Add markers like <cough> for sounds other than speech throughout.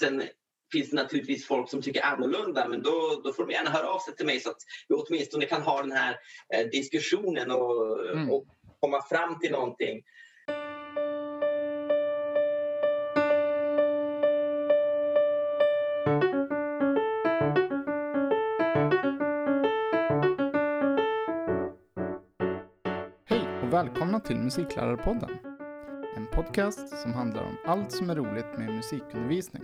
Sen finns det naturligtvis folk som tycker annorlunda men då, då får de gärna höra av sig till mig så att vi åtminstone kan ha den här eh, diskussionen och, mm. och komma fram till någonting. välkomna till Musiklärarpodden. En podcast som handlar om allt som är roligt med musikundervisning.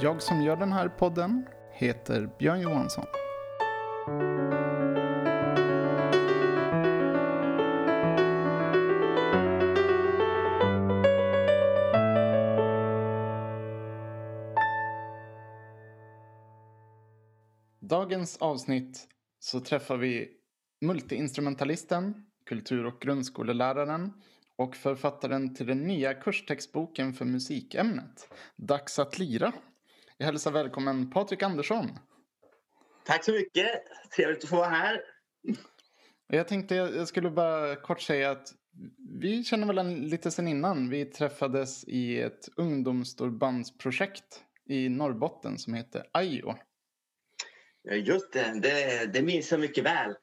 Jag som gör den här podden heter Björn Johansson. dagens avsnitt så träffar vi multiinstrumentalisten, kultur och grundskoleläraren och författaren till den nya kurstextboken för musikämnet, Dags att lira. Jag hälsar välkommen Patrik Andersson. Tack så mycket. Trevligt att få vara här. Jag tänkte jag skulle bara kort säga att vi känner varandra lite sen innan. Vi träffades i ett ungdomsstårbandsprojekt i Norrbotten som heter Ajo. Just det, det, det minns jag mycket väl.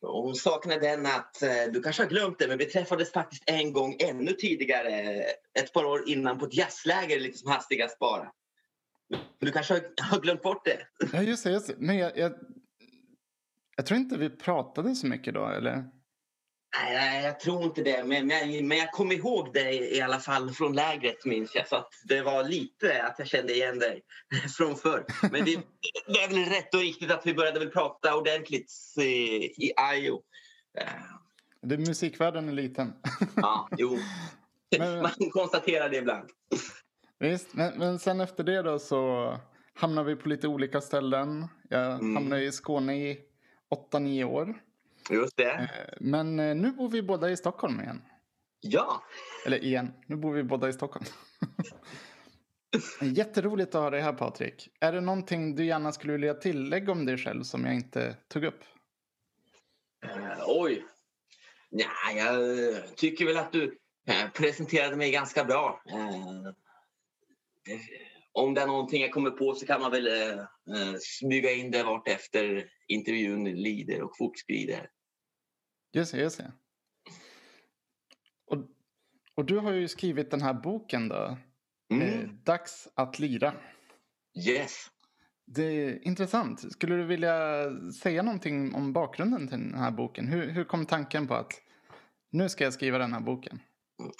hon saknar den att, eh, du kanske har glömt det, men vi träffades faktiskt en gång ännu tidigare. Ett par år innan på ett jazzläger lite som hastigast bara. Du kanske <laughs> har glömt bort det? Ja, just det. Just det. Men jag, jag, jag tror inte vi pratade så mycket då, eller? Nej, jag tror inte det. Men, men, men jag kommer ihåg dig i alla fall från lägret minns jag. Så att det var lite att jag kände igen dig <laughs> från förr. Men det, <laughs> det är väl rätt och riktigt att vi började väl prata ordentligt i, i Ajo. Det, musikvärlden är liten. Ja, jo. Men, Man konstaterar det ibland. Visst, men, men sen efter det då så hamnar vi på lite olika ställen. Jag mm. hamnade i Skåne i 8-9 år. Just det. Eh, men eh, nu bor vi båda i Stockholm igen. Ja. Eller igen, nu bor vi båda i Stockholm. <laughs> Jätteroligt att ha dig här Patrik. Är det någonting du gärna skulle vilja tillägga om dig själv som jag inte tog upp? Uh, oj. Ja, jag tycker väl att du presenterade mig ganska bra. Uh, om det är någonting jag kommer på så kan man väl uh, smyga in det vart efter intervjun lider och fortskrider. Just det, just det. Och, och du har ju skrivit den här boken då. Mm. Eh, Dags att lira. Yes. Det är intressant. Skulle du vilja säga någonting om bakgrunden till den här boken? Hur, hur kom tanken på att nu ska jag skriva den här boken?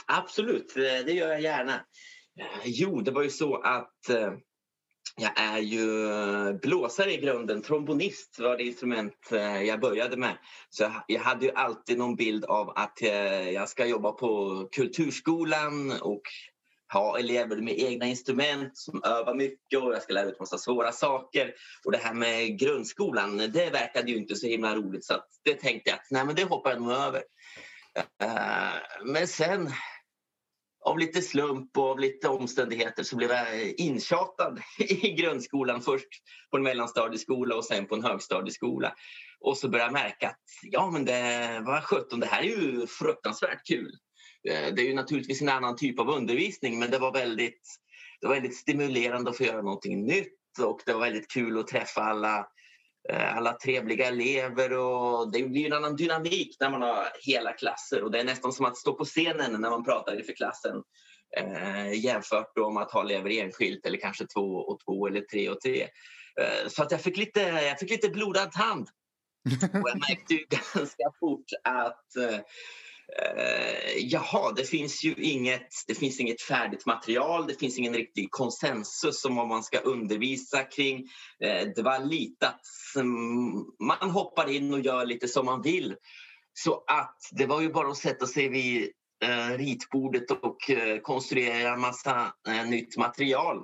Absolut, det gör jag gärna. Jo, det var ju så att eh, jag är ju eh, blåsare i grunden. Trombonist var det instrument eh, jag började med. Så jag hade ju alltid någon bild av att eh, jag ska jobba på kulturskolan och ha elever med egna instrument som övar mycket och jag ska lära ut massa svåra saker. Och det här med grundskolan, det verkade ju inte så himla roligt så det tänkte jag att nej men det hoppar jag nog över. Eh, men sen av lite slump och av lite omständigheter så blev jag intjatad <laughs> i grundskolan. Först på en mellanstadieskola och sen på en högstadieskola. Och så började jag märka att ja men det var sjutton, det här är ju fruktansvärt kul. Eh, det är ju naturligtvis en annan typ av undervisning men det var väldigt, det var väldigt stimulerande att få göra någonting nytt och det var väldigt kul att träffa alla alla trevliga elever och det blir en annan dynamik när man har hela klasser och det är nästan som att stå på scenen när man pratar inför klassen eh, jämfört då med att ha elever enskilt eller kanske två och två eller tre och tre. Eh, så att jag fick lite, jag fick lite blodad tand. <laughs> Och jag märkte ju <laughs> ganska fort att eh, Uh, jaha, det finns ju inget, det finns inget färdigt material, det finns ingen riktig konsensus om vad man ska undervisa kring. Uh, det var lite att man hoppar in och gör lite som man vill. Så att det var ju bara att sätta sig vid uh, ritbordet och konstruera en massa nytt material.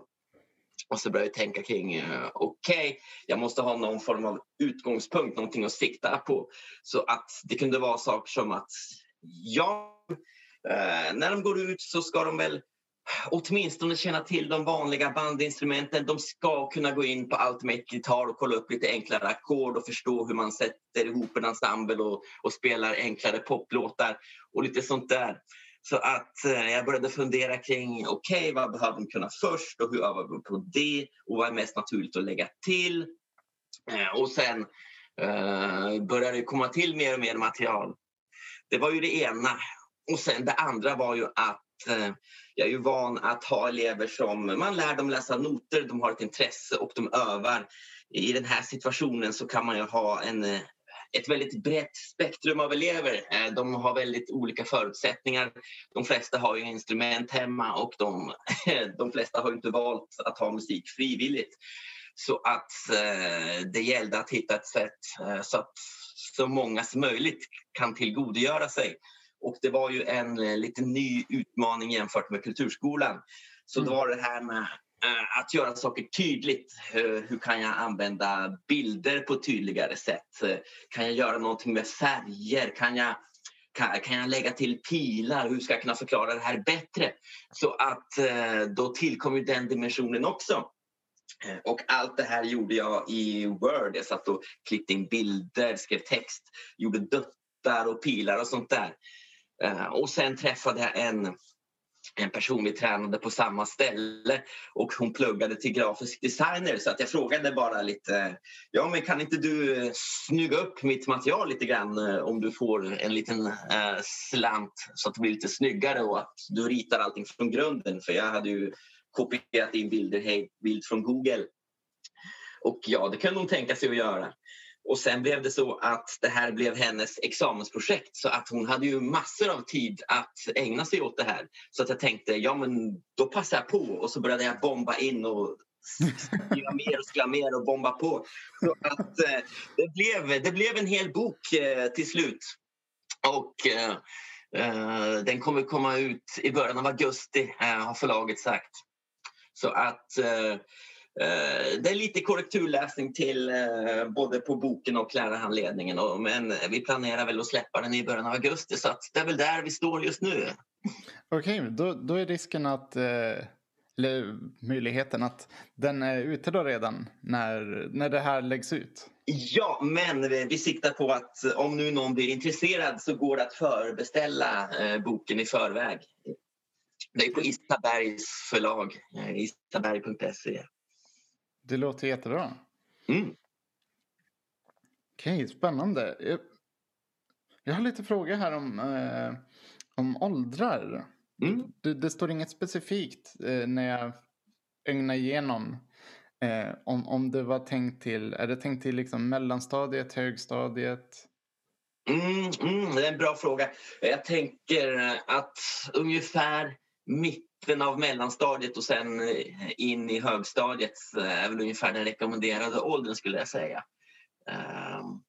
Och så började jag tänka kring, okej, okay, jag måste ha någon form av utgångspunkt, någonting att sikta på. Så att det kunde vara saker som att ja, eh, när de går ut så ska de väl åtminstone känna till de vanliga bandinstrumenten. De ska kunna gå in på Ultimate-gitarr och kolla upp lite enklare ackord och förstå hur man sätter ihop en ensemble och, och spelar enklare poplåtar och lite sånt där. Så att eh, jag började fundera kring okej, okay, vad behöver de kunna först och hur övar vi på det och vad är mest naturligt att lägga till? Eh, och sen eh, började det komma till mer och mer material. Det var ju det ena. Och sen det andra var ju att eh, jag är ju van att ha elever som man lär dem läsa noter, de har ett intresse och de övar. I den här situationen så kan man ju ha en eh, ett väldigt brett spektrum av elever. Eh, de har väldigt olika förutsättningar. De flesta har ju instrument hemma och de, <laughs> de flesta har inte valt att ha musik frivilligt. Så att eh, det gällde att hitta ett sätt så att så många som möjligt kan tillgodogöra sig. Och det var ju en lite ny utmaning jämfört med kulturskolan. Så mm. det var det här med Eh, att göra saker tydligt. Hur kan jag använda bilder på ett tydligare sätt? Eh, kan jag göra någonting med färger? Kan jag, kan, kan jag lägga till pilar? Hur ska jag kunna förklara det här bättre? Så att eh, då tillkom ju den dimensionen också. Eh, och allt det här gjorde jag i Word. Jag satt och klippte in bilder, skrev text, gjorde duttar och pilar och sånt där. Eh, och sen träffade jag en en person vi tränade på samma ställe och hon pluggade till grafisk designer så att jag frågade bara lite ja men kan inte du eh, snygga upp mitt material lite grann om du får en liten slant så att det blir lite snyggare och att du ritar allting från grunden för jag hade ju kopierat in bilder hej bild från Google och ja det kunde hon tänka sig att göra och sen blev det så att det här blev hennes examensprojekt så att hon hade ju massor av tid att ägna sig åt det här. Så att jag tänkte, ja men då passar jag på och så började jag bomba in och skriva <laughs> mer och skriva mer och bomba på. Så att eh, det, blev, det blev en hel bok eh, till slut. Och eh, eh den kommer komma ut i början av augusti har förlaget sagt. Så att eh, Eh, det är lite korrekturläsning till eh, både på boken och lärarhandledningen. Men vi planerar väl att släppa den i början av augusti så det är väl där vi står just nu. Okej, okay, då, då är risken att, eller möjligheten att den är ute då redan när, när det här läggs ut. Ja, men vi siktar på att om nu någon blir intresserad så går det att förbeställa boken i förväg. Det är på Isabergs förlag, isaberg.se. Det låter jättebra. Mm. Okej, okay, spännande. Jag, jag, har lite frågor här om, eh, om åldrar. Mm. Det, det, står inget specifikt eh, när jag ögnar igenom eh, om, om det var tänkt till, är det tänkt till liksom mellanstadiet, högstadiet? Mm, mm, det är en bra fråga. Jag tänker att ungefär mitten av mellanstadiet och sen eh, in i högstadiet eh, är väl ungefär den rekommenderade åldern skulle jag säga. Ehm,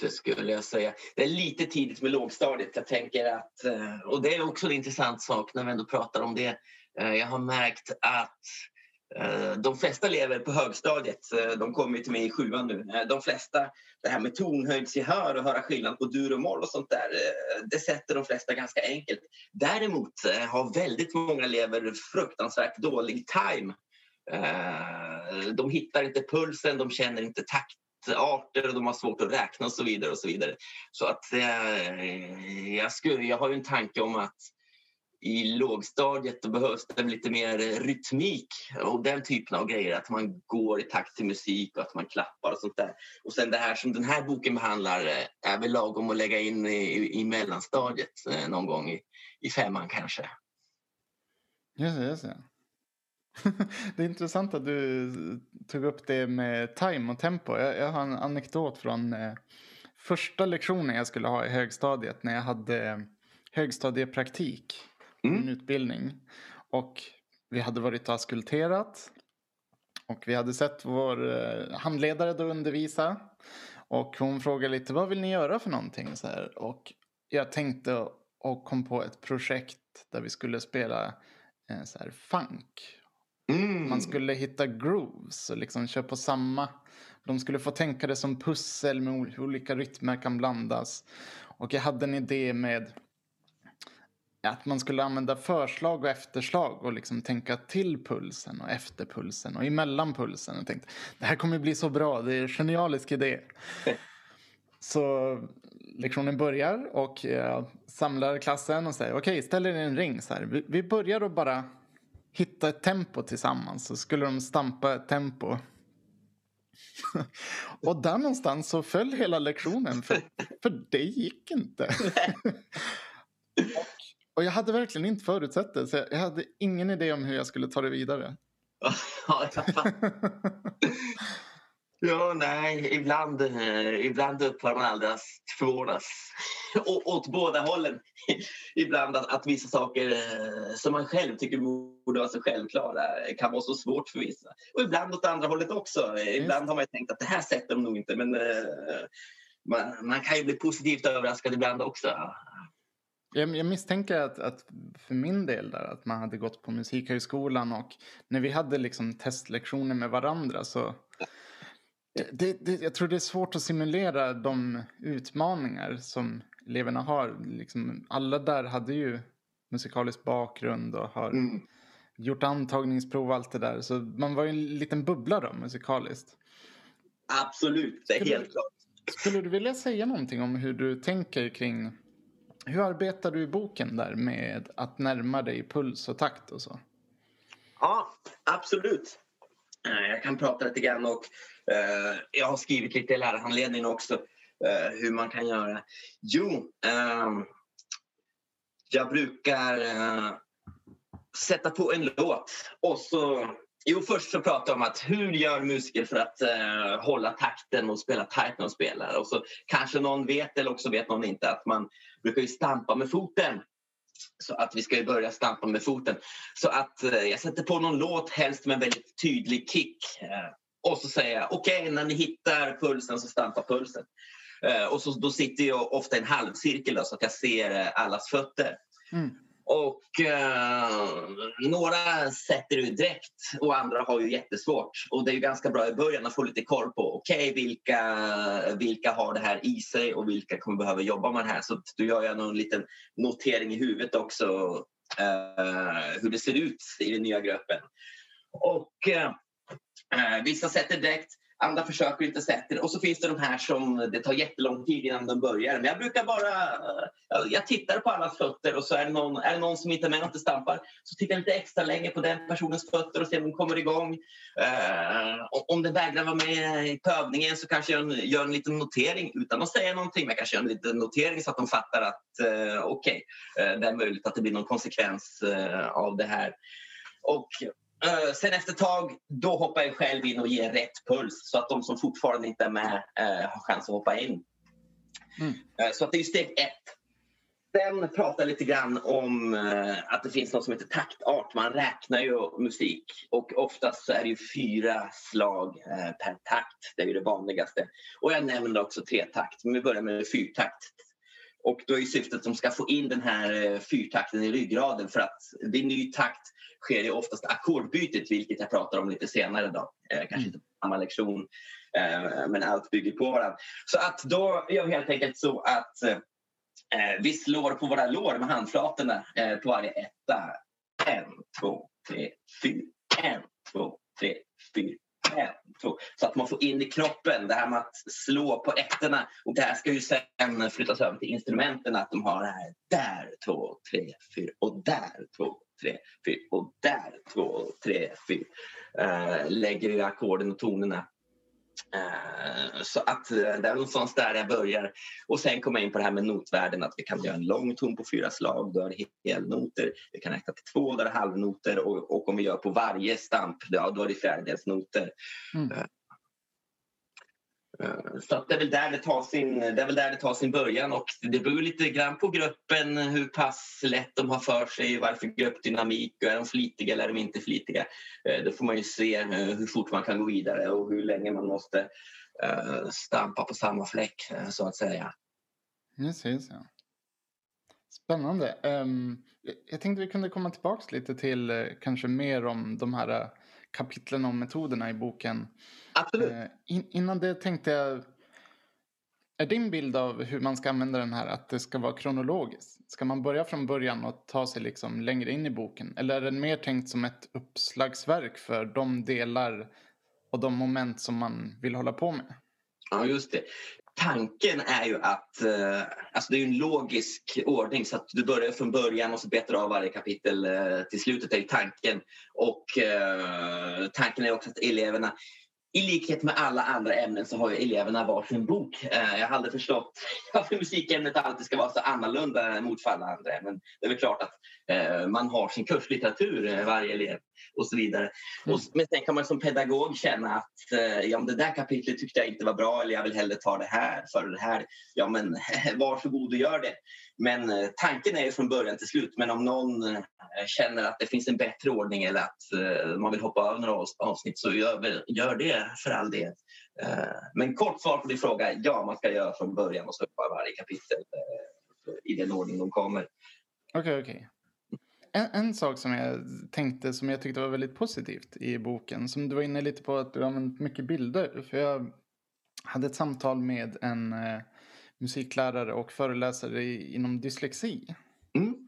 det skulle jag säga. Det är lite tidigt med lågstadiet. Jag tänker att, eh, och det är också en intressant sak när vi ändå pratar om det. Jag har märkt att Eh, Eh, de flesta elever på högstadiet, eh, de kommer till mig i sjuan nu, eh, de flesta, det här med tonhöjdsgehör och höra skillnad på dur och moll och sånt där, det sätter de flesta ganska enkelt. Däremot har väldigt många elever fruktansvärt dålig time. De hittar inte pulsen, de känner inte taktarter och de har svårt att räkna och så vidare. och Så vidare. Så att jag, skulle, jag har ju en tanke om att i lågstadiet då behövs det lite mer rytmik och den typen av grejer. Att man går i takt till musik och att man klappar och sånt där. Och sen det här som den här boken behandlar eh, är väl lagom att lägga in i, i mellanstadiet eh, någon gång i, i femman kanske. Just det, just det. <laughs> det är intressant att du eh, tog upp det med time och tempo. Jag, jag har en anekdot från eh, första lektionen jag skulle ha i högstadiet när jag hade eh, högstadiepraktik mm. min utbildning. Och vi hade varit och askulterat. Och vi hade sett vår eh, handledare då undervisa. Och hon frågade lite, vad vill ni göra för någonting? Så här. Och jag tänkte och kom på ett projekt där vi skulle spela eh, så här, funk. Mm. Man skulle hitta grooves och liksom köra på samma. De skulle få tänka det som pussel med olika rytmer kan blandas. Och jag hade en idé med att man skulle använda förslag och efterslag och liksom tänka till pulsen och efter pulsen och emellan pulsen. Och tänkte, det här kommer bli så bra, det är en genialisk idé. <laughs> Så lektionen börjar och jag samlar klassen och säger okej, okay, ställ er i en ring så här. Vi, vi börjar att bara hitta ett tempo tillsammans. Så skulle de stampa ett tempo. <laughs> och där någonstans så föll hela lektionen för, för det gick inte. <laughs> och, jag hade verkligen inte förutsett det så jag hade ingen idé om hur jag skulle ta det vidare. <laughs> <laughs> Ja, nej, ibland, eh, ibland upphör man aldrig att förvånas. åt båda hållen. <laughs> ibland att, att vissa saker eh, som man själv tycker borde vara så självklara kan vara så svårt för vissa. Och ibland åt andra hållet också. Ibland har man tänkt att det här sätter de nog inte men eh, man, man kan ju bli positivt överraskad ibland också. Jag, jag misstänker att, att, för min del där att man hade gått på musikhögskolan och när vi hade liksom testlektioner med varandra så det, det, jag tror det är svårt att simulera de utmaningar som eleverna har. Liksom, alla där hade ju musikalisk bakgrund och har mm. gjort antagningsprov och allt det där. Så man var ju en liten bubbla då musikaliskt. Absolut, det är skulle, helt klart. Skulle du vilja säga någonting om hur du tänker kring hur arbetar du i boken där med att närma dig puls och takt och så? Ja, absolut. Eh, jag kan prata lite grann och eh, jag har skrivit lite i lärarhandledningen också eh, hur man kan göra. Jo, eh, jag brukar eh, sätta på en låt och så Jo, först så pratar jag om att hur gör musiker för att eh, hålla takten och spela tajt när de spelar. Och så kanske någon vet eller också vet någon inte att man brukar ju stampa med foten. Så att vi ska ju börja stampa med foten. Så att eh, jag sätter på någon låt, helst med en väldigt tydlig kick. Eh, och så säger jag okej, okay, när ni hittar pulsen så stampa pulsen. Eh, och så, då sitter jag ofta i en halvcirkel då, så att jag ser eh, allas fötter. Mm. Och eh, några sätter du direkt och andra har ju jättesvårt. Och det är ju ganska bra i början att få lite koll på okej, okay, vilka, vilka har det här i sig och vilka kommer behöva jobba med det här. Så då gör jag en liten notering i huvudet också eh, hur det ser ut i den nya gruppen. Och eh, eh vissa sätter direkt Andra försöker inte sätta det. Och så finns det de här som det tar jättelång tid innan de börjar. Men jag brukar bara... Jag tittar på allas fötter och så är det någon, är det någon som inte är med och inte stampar så tittar jag lite extra länge på den personens fötter och ser om den kommer igång. Uh, om den vägrar vara med i övningen så kanske jag gör en liten notering utan att säga någonting. Men jag kanske gör en liten notering så att de fattar att uh, okej, okay, uh, det är möjligt att det blir någon konsekvens av det här. Och sen efter ett tag, då hoppar jag själv in och ger rätt puls så att de som fortfarande inte är med uh, har chans att hoppa in. Mm. Uh, så att det är steg ett. Sen pratar lite grann om att det finns något som heter taktart. Man räknar ju musik och oftast så är det ju fyra slag per takt. Det är ju det vanligaste. Och jag nämner också tre takt, men vi börjar med fyrtakt. Och då är syftet att de ska få in den här fyrtakten i ryggraden för att det är ny takt sker ju oftast ackordbytet, vilket jag pratar om lite senare. Då. Eh, kanske mm. inte på samma lektion, eh, men allt bygger på varandra. Så att då gör vi helt enkelt så att eh, vi slår på våra lår med handflatorna på varje etta. En, två, tre, fyra. En, två, tre, fyra. En, två. Så att man får in i kroppen det här med att slå på ettorna. Och det här ska ju sen flyttas över till instrumenten. Att de har det här där, två, tre, fyra och där, två, tre, fyra och där två, tre, fyra. Uh, lägger i ackorden och tonerna. Uh, så att uh, det är någonstans där jag börjar. Och sen kommer jag in på det här med notvärden, att vi kan göra en lång ton på fyra slag, då är det helnoter. Vi kan räkna till två, då är det halvnoter och, och om vi gör på varje stamp, ja, då är det fjärdedelsnoter. Mm. Eh, så det, är väl där det, tar sin, det är väl där det tar sin början och det beror lite grann på gruppen hur pass lätt de har för sig, varför gruppdynamik, är de flitiga eller är de inte flitiga. Eh, då får man ju se eh, hur fort man kan gå vidare och hur länge man måste stampa på samma fläck så att säga. Precis, ja. Spännande. Um, jag tänkte vi kunde komma tillbaka lite till kanske mer om de här kapitlen om metoderna i boken. Absolut. Uh, in, innan det tänkte jag, är din bild av hur man ska använda den här att det ska vara kronologiskt? Ska man börja från början och ta sig liksom längre in i boken? Eller är den mer tänkt som ett uppslagsverk för de delar och de moment som man vill hålla på med? Ja, just det tanken är ju att eh, alltså det är en logisk ordning så att du börjar från början och så betar av varje kapitel eh, till slutet är tanken. Och eh, tanken är också att eleverna i likhet med alla andra ämnen så har ju eleverna varsin bok. Eh, jag har aldrig förstått <laughs> varför musikämnet alltid ska vara så annorlunda mot alla andra ämnen. Det är väl klart att eh, man har sin kurslitteratur, eh, varje elev och så vidare. Mm. Och, men sen kan man som pedagog känna att ja, det där kapitlet tyckte jag inte var bra eller jag vill hellre ta det här för det här. Ja men <laughs> varsågod och gör det. Men eh, tanken är ju från början till slut. Men om någon eh, känner att det finns en bättre ordning eller att eh, man vill hoppa över några avsnitt så gör, gör det för all del. Men kort svar på din fråga, ja man ska göra från början och så varje kapitel i den ordning de kommer. Okej, okay, okej. Okay. En, en, sak som jag tänkte som jag tyckte var väldigt positivt i boken som du var inne lite på att du använt mycket bilder. För jag hade ett samtal med en musiklärare och föreläsare inom dyslexi. Mm.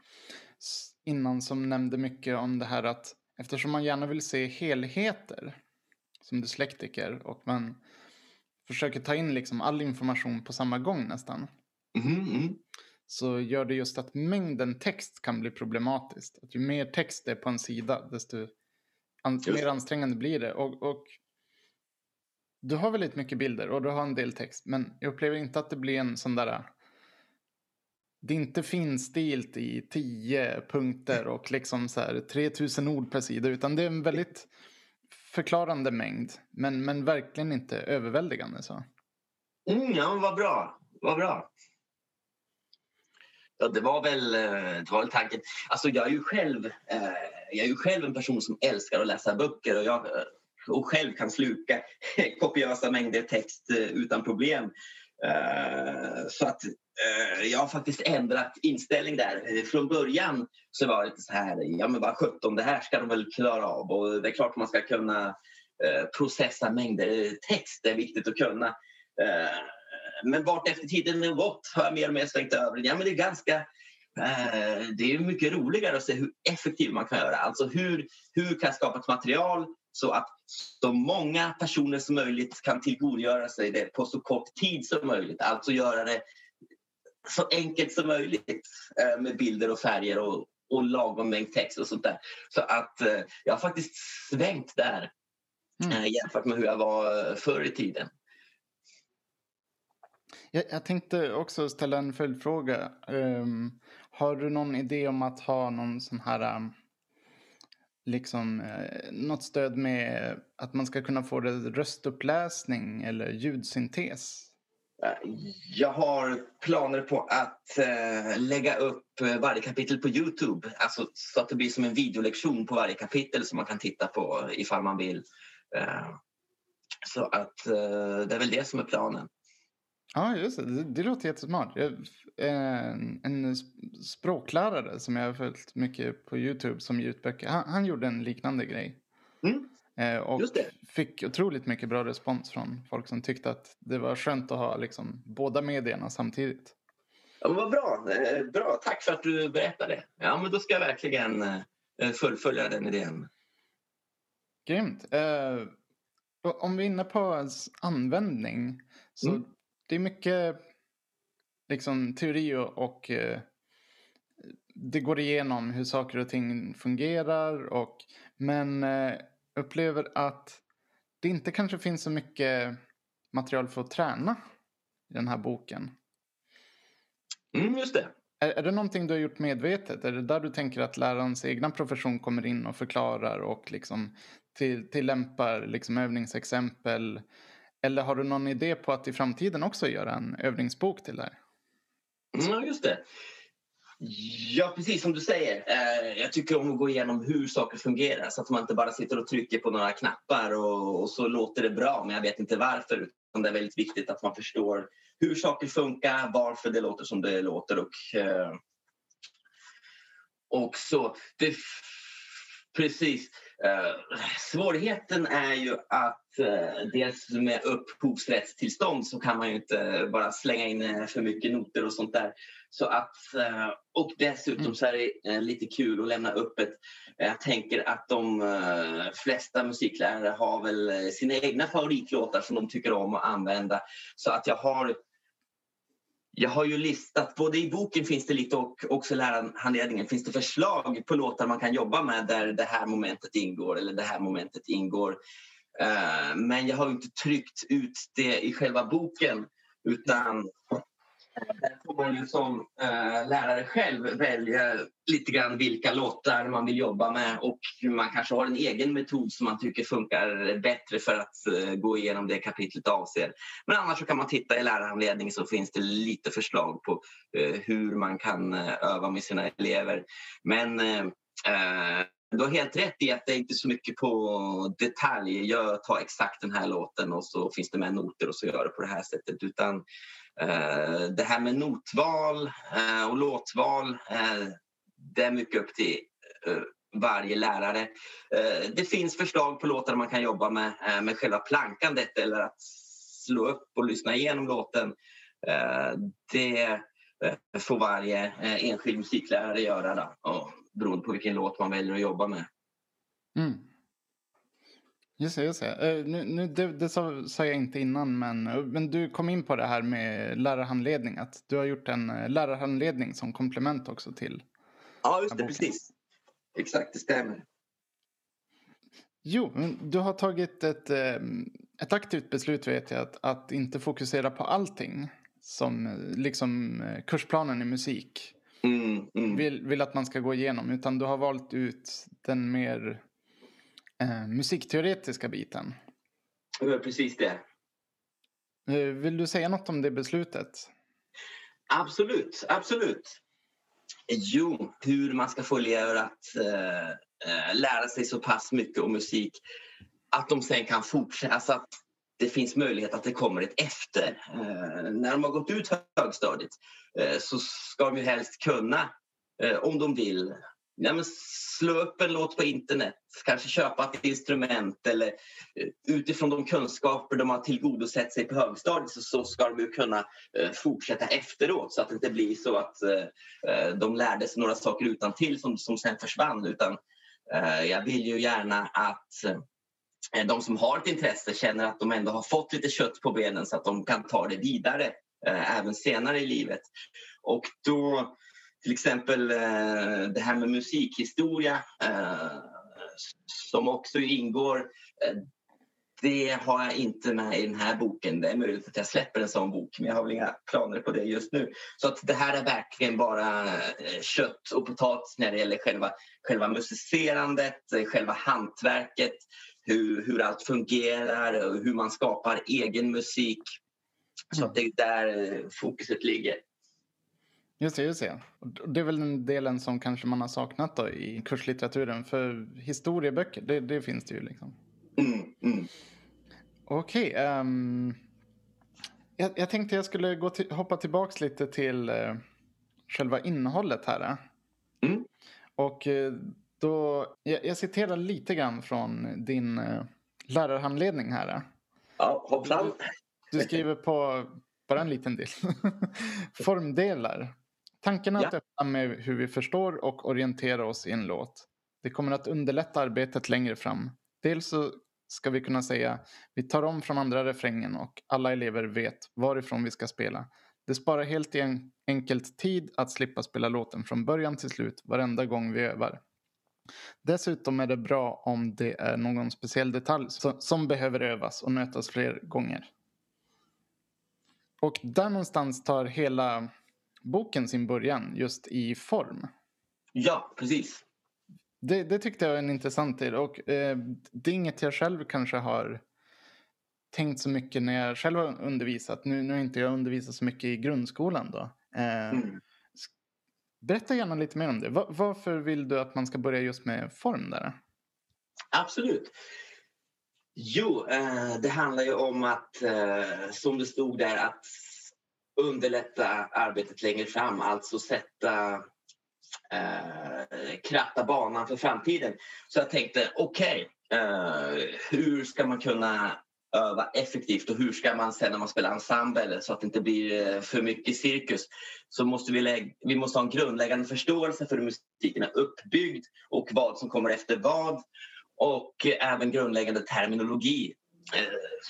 Innan som nämnde mycket om det här att eftersom man gärna vill se helheter som dyslektiker och man försöker ta in liksom all information på samma gång nästan. Mm, mm. Så gör det just att mängden text kan bli problematiskt. Att ju mer text det är på en sida desto an mer ansträngande blir det. Och, och du har väldigt mycket bilder och du har en del text. Men jag upplever inte att det blir en sån där... Det är inte finstilt i tio punkter och liksom så här 3000 ord per sida. Utan det är en väldigt förklarande mängd. Men, men verkligen inte överväldigande. Så. Mm, ja, vad bra. Vad bra. Ja, det var väl, eh, det var väl tanken. Alltså jag är ju själv, eh, jag är ju själv en person som älskar att läsa böcker. Och jag, eh, och själv kan sluka <laughs> kopiösa mängder text eh, utan problem. Eh, så att eh, jag har faktiskt ändrat inställning där. Från början så var det lite så här, ja men vad sjutton, det här ska de väl klara av och det är klart man ska kunna eh, processa mängder text, det är viktigt att kunna. Men vart efter tiden har gått har jag mer och mer svängt över. Ja, men det är ganska det är mycket roligare att se hur effektiv man kan göra. Alltså hur, hur kan jag skapa ett material så att så många personer som möjligt kan tillgodogöra sig det på så kort tid som möjligt. Alltså göra det så enkelt som möjligt eh, med bilder och färger och, och lagom mängd text och sånt där. Så att eh, jag har faktiskt svängt där mm. Eh, jämfört med hur jag var förr i tiden. Jag, jag tänkte också ställa en följdfråga. Um, har du någon idé om att ha någon sån här um liksom eh, något stöd med att man ska kunna få det röstuppläsning eller ljudsyntes? Eh, jag har planer på att eh, lägga upp eh, varje kapitel på Youtube. Alltså, så att det blir som en videolektion på varje kapitel som man kan titta på ifall man vill. Eh, så att eh, det är väl det som är planen. Ja, just det. Det, det låter jättesmart. Jag, en, en språklärare som jag har följt mycket på YouTube som ger ut böcker. Han, han gjorde en liknande grej. Mm. Eh, och fick otroligt mycket bra respons från folk som tyckte att det var skönt att ha liksom, båda medierna samtidigt. Ja, vad bra. Eh, bra. Tack för att du berättade. Ja, men då ska jag verkligen eh, fullfölja den idén. Grymt. Eh, om vi är inne på användning. Så mm det är mycket liksom, teori och, och eh, det går igenom hur saker och ting fungerar. Och, men eh, upplever att det inte kanske finns så mycket material för att träna i den här boken. Mm, just det. Är, är det någonting du har gjort medvetet? Är det där du tänker att lärarens egna profession kommer in och förklarar och liksom till, tillämpar liksom övningsexempel eller har du någon idé på att i framtiden också göra en övningsbok till det här? Ja, just det. Ja, precis som du säger. Eh, jag tycker om att gå igenom hur saker fungerar så att man inte bara sitter och trycker på några knappar och, så låter det bra men jag vet inte varför. Utan det är väldigt viktigt att man förstår hur saker funkar, varför det låter som det låter och, eh, och så. Det, precis. Uh, svårigheten är ju att uh, dels med upphovsrättstillstånd så kan man ju inte bara slänga in uh, för mycket noter och sånt där. Så att, och dessutom mm. så är det lite kul att lämna öppet. Jag tänker att de flesta musiklärare har väl sina egna favoritlåtar som de tycker om att använda. Så att jag har jag har ju listat, både i boken finns det lite och också i lärarhandledningen finns det förslag på låtar man kan jobba med där det här momentet ingår eller det här momentet ingår. Eh, men jag har inte tryckt ut det i själva boken utan får man ju som eh, lärare själv välja lite grann vilka låtar man vill jobba med och man kanske har en egen metod som man tycker funkar bättre för att eh, gå igenom det kapitlet avser. Men annars så kan man titta i lärarhandledningen så finns det lite förslag på eh, hur man kan eh, öva med sina elever. Men eh, eh, du har helt rätt i att det är inte så mycket på detalj. Jag tar exakt den här låten och så finns det med noter och så gör det på det här sättet. Utan Eh, det här med notval eh, och låtval, eh, det är mycket upp till varje lärare. Det finns förslag på låtar man kan jobba med, med själva plankandet eller att slå upp och lyssna igenom låten. det får varje enskild musiklärare göra. Då. Beroende på vilken låt man väljer att jobba med. Mm. Just det, just det. Uh, nu, nu, det, det sa, sa, jag inte innan, men, men du kom in på det här med lärarhandledning. Att du har gjort en uh, lärarhandledning som komplement också till Ja, just det, precis. Exakt, det stämmer. Jo, du har tagit ett, ett aktivt beslut vet jag att, att inte fokusera på allting som liksom eh, kursplanen i musik. Mm, mm. Vill, vill att man ska gå igenom. Utan du har valt ut den mer eh, musikteoretiska biten. Det precis det. Eh, vill du säga något om det beslutet? Absolut, absolut. Jo, hur man ska få elever att eh, eh, lära sig så pass mycket om musik att de sen kan fortsätta. Alltså att det finns möjlighet att det kommer ett efter. Eh, när de har gått ut högstadiet eh, så ska de ju helst kunna, om de vill, ja, men slå upp en låt på internet, kanske köpa ett instrument eller eh, utifrån de kunskaper de har tillgodosett sig på högstadiet så, så ska de ju kunna eh, fortsätta efteråt så att det inte blir så att eh, eh de lärde sig några saker utan till som, som sen försvann utan eh, jag vill ju gärna att Eh, de som har ett intresse känner att de ändå har fått lite kött på benen så att de kan ta det vidare eh, även senare i livet. Och då till exempel eh, det här med musikhistoria eh, som också ingår eh, det har jag inte med i den här boken. Det är möjligt att jag släpper en sån bok men jag har väl inga planer på det just nu. Så att det här är verkligen bara kött och potatis när det gäller själva, själva musicerandet, själva hantverket hur, hur allt fungerar och hur man skapar egen musik. Så att det är där fokuset ligger. Just det, just det. Det är väl den delen som kanske man har saknat då i kurslitteraturen. För historieböcker, det, det finns det ju liksom. Mm, mm. Okej. Okay, um, ehm, jag, jag, tänkte jag skulle gå till, hoppa tillbaka lite till uh, själva innehållet här. Mm. Och uh, då, jag, jag citerar lite grann från din uh, lärarhandledning här. Ja, hoppsan. Du, du skriver på bara en liten del. <laughs> Formdelar. Tanken är ja. att öppna med hur vi förstår och orienterar oss i en låt. Det kommer att underlätta arbetet längre fram. Dels så ska vi kunna säga vi tar om från andra refrängen och alla elever vet varifrån vi ska spela. Det sparar helt enkelt tid att slippa spela låten från början till slut varenda gång vi övar. Dessutom är det bra om det är någon speciell detalj som behöver övas och nötas fler gånger. Och där någonstans tar hela boken sin början, just i form. Ja, precis. Det, det tyckte jag var en intressant del och eh, det är inget jag själv kanske har tänkt så mycket när jag själv har undervisat. Nu, nu har inte jag undervisat så mycket i grundskolan då. Eh, mm. Berätta gärna lite mer om det. Var, varför vill du att man ska börja just med form där? Absolut. Jo, eh, det handlar ju om att, eh, som det stod där, att underlätta arbetet längre fram. Alltså sätta, eh, kratta banan för framtiden. Så jag tänkte, okej, okay, eh, hur ska man kunna öva effektivt och hur ska man sen när man spelar ensemble så att det inte blir eh, för mycket cirkus så måste vi, vi måste ha en grundläggande förståelse för hur musiken är uppbyggd och vad som kommer efter vad och eh, även grundläggande terminologi. Eh,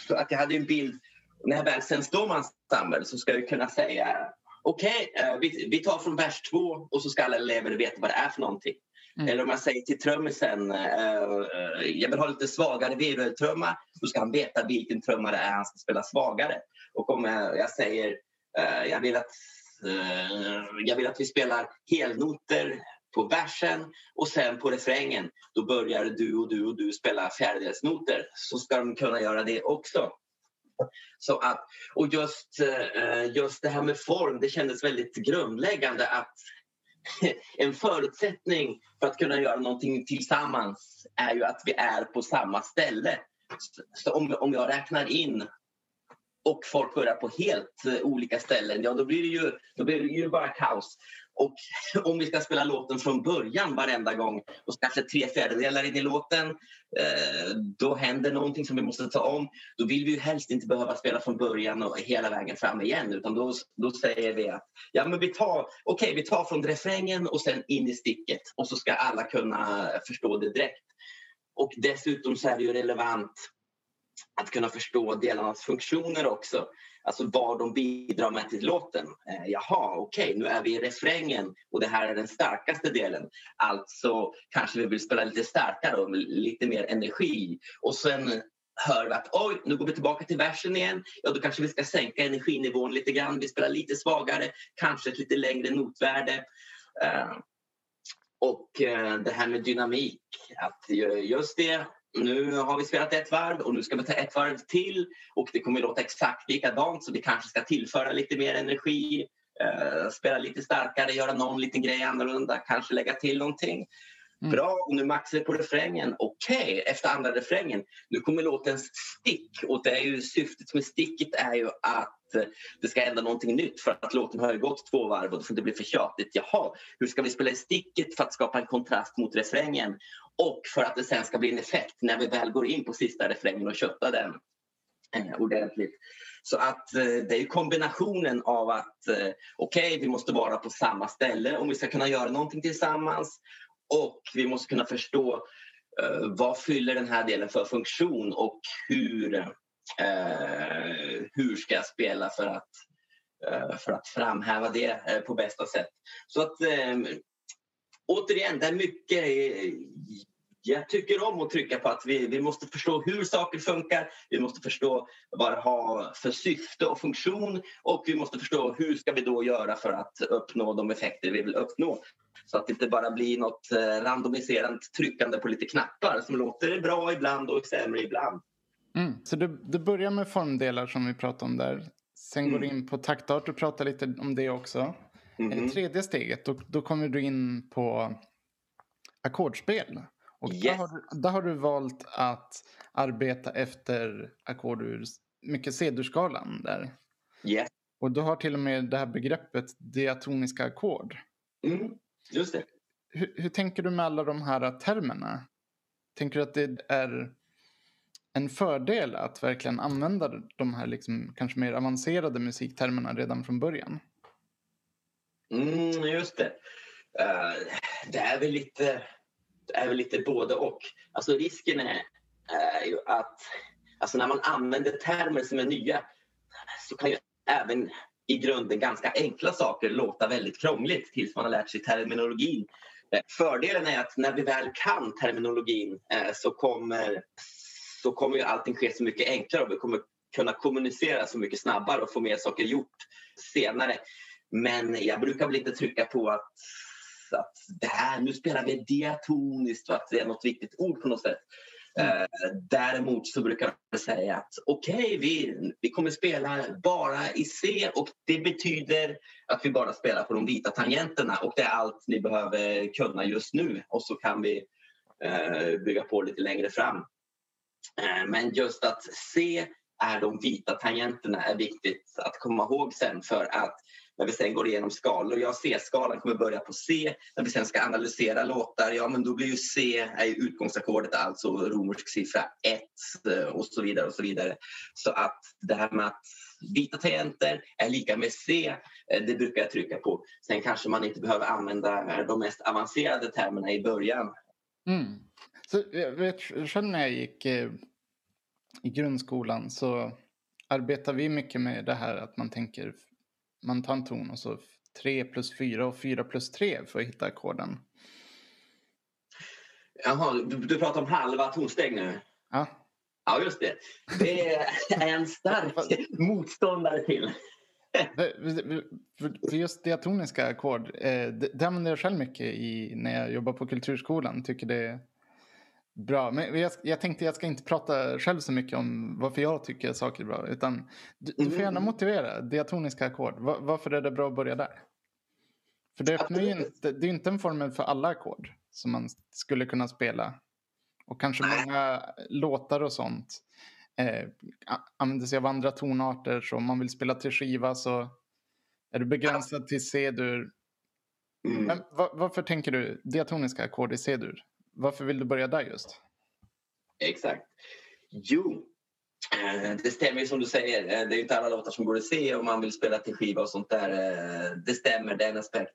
så att jag hade en bild, när jag väl sen står med ensemble så ska jag kunna säga okej, okay, uh, vi, vi tar från vers två och så ska alla elever veta vad det är för någonting. Mm. Eller om jag säger till trummisen, uh, jag vill ha lite svagare virveltrumma, då ska han veta vilken trumma det är han ska spela svagare. Och om jag, jag säger, jag vill att jag vill att vi spelar helnoter på versen och sen på refrängen då börjar du och du och du spela fjärdedelsnoter så ska de kunna göra det också. Så att, och just, eh, just det här med form, det kändes väldigt grundläggande att <laughs> en förutsättning för att kunna göra någonting tillsammans är ju att vi är på samma ställe. Så om, om jag räknar in och folk börjar på helt eh, olika ställen, ja då blir det ju, då blir det ju bara kaos. Och <laughs> om vi ska spela låten från början varenda gång och kanske tre fjärdedelar in i låten, eh, då händer någonting som vi måste ta om. Då vill vi ju helst inte behöva spela från början och hela vägen fram igen utan då, då säger vi att ja, men vi, tar, okay, vi tar från refrängen och sen in i sticket och så ska alla kunna förstå det direkt. Och dessutom så är det ju relevant att kunna förstå delarnas funktioner också. Alltså vad de bidrar med till låten. Eh, jaha, okej, okay, nu är vi i refrängen och det här är den starkaste delen. Alltså kanske vi vill spela lite starkare och med lite mer energi. Och sen hör vi att oj, nu går vi tillbaka till versen igen. Ja, då kanske vi ska sänka energinivån lite grann. Vi spelar lite svagare, kanske ett lite längre notvärde. Eh, och eh, det här med dynamik, att just det, nu har vi spelat ett varv och nu ska vi ta ett varv till och det kommer låta exakt likadant så vi kanske ska tillföra lite mer energi, eh, spela lite starkare, göra någon liten grej annorlunda, kanske lägga till någonting. Mm. Bra, och nu maxar vi på refrängen. Okej, okay, efter andra refrängen, nu kommer låtens stick och det är ju syftet med sticket är ju att eh, det ska hända någonting nytt för att låten har gått två varv och det får inte bli för tjatigt. Jaha, hur ska vi spela i sticket för att skapa en kontrast mot refrängen? Och för att det sen ska bli en effekt när vi väl går in på sista refrängen och köttar den eh, ordentligt. Så att eh, det är kombinationen av att eh, okej, okay, vi måste vara på samma ställe om vi ska kunna göra någonting tillsammans och vi måste kunna förstå eh, vad fyller den här delen för funktion och hur, eh, hur ska jag spela för att, eh, för att framhäva det eh, på bästa sätt. Så att eh, återigen, det är mycket jag tycker om att trycka på att vi, vi måste förstå hur saker funkar, vi måste förstå vad det har för syfte och funktion och vi måste förstå hur ska vi då göra för att uppnå de effekter vi vill uppnå. Så att det inte bara blir något eh, randomiserat tryckande på lite knappar som låter bra ibland och sämre ibland. Mm, så du, du börjar med formdelar som vi pratade om där. Sen går du mm. in på taktart, du pratar lite om det också. Mm. Tredje steget, då, då kommer du in på ackordspel. Och yes. där, har du, där har du valt att arbeta efter ackord ur mycket C-durskalan där. Yes. Och du har till och med det här begreppet diatoniska ackord. Mm, just det. Hur, hur, tänker du med alla de här termerna? Tänker du att det är en fördel att verkligen använda de här liksom, kanske mer avancerade musiktermerna redan från början? Mm, just det. Uh, det är väl lite, det är väl lite både och. Alltså risken är, är ju att alltså när man använder termer som är nya så kan ju även i grunden ganska enkla saker låta väldigt krångligt tills man har lärt sig terminologin. Eh, fördelen är att när vi väl kan terminologin eh, så kommer, så kommer ju allting ske så mycket enklare och vi kommer kunna kommunicera så mycket snabbare och få mer saker gjort senare. Men jag brukar väl inte trycka på att, att det här, nu spelar vi diatoniskt och att det är något viktigt ord på något sätt. Mm. Uh, däremot så brukar jag säga att okej, okay, vi, vi kommer spela bara i C och det betyder att vi bara spelar på de vita tangenterna och det är allt ni behöver kunna just nu och så kan vi uh, bygga på lite längre fram. Uh, men just att C är de vita tangenterna är viktigt att komma ihåg sen för att när vi sen går igenom skalor. Ja, C-skalan kommer börja på C. När vi sen ska analysera låtar, ja men då blir ju C är utgångsackordet, alltså romersk siffra 1 eh, och så vidare och så vidare. Så att det här med att vita tangenter är lika med C, eh, det brukar jag trycka på. Sen kanske man inte behöver använda eh, de mest avancerade termerna i början. Mm. Så jag vet själv när jag gick eh, i grundskolan så arbetar vi mycket med det här att man tänker man tar en ton och så 3 plus 4 och 4 plus 3 för att hitta ackorden. Jaha, du, du pratar om halva tonsteg nu? Ja. Ja, just det. Det är en stark <laughs> motståndare till. För just diatoniska ackord, eh, det använder jag själv mycket i, när jag jobbar på kulturskolan. Tycker det bra. Men jag, jag tänkte jag ska inte prata själv så mycket om varför jag tycker saker är bra. Utan du, du får gärna mm. motivera diatoniska ackord. Var, varför är det bra att börja där? För det öppnar ju inte, det är inte en formel för alla ackord som man skulle kunna spela. Och kanske många låtar och sånt eh, använder sig av andra tonarter. Så om man vill spela till skiva så är du begränsad till C-dur. Mm. Men var, varför tänker du diatoniska ackord i C-dur? Varför vill du börja där just? Exakt. Jo, eh, det stämmer som du säger. Eh, det är inte alla låtar som går att se om man vill spela till skiva och sånt där. Eh, det stämmer, det är en aspekt.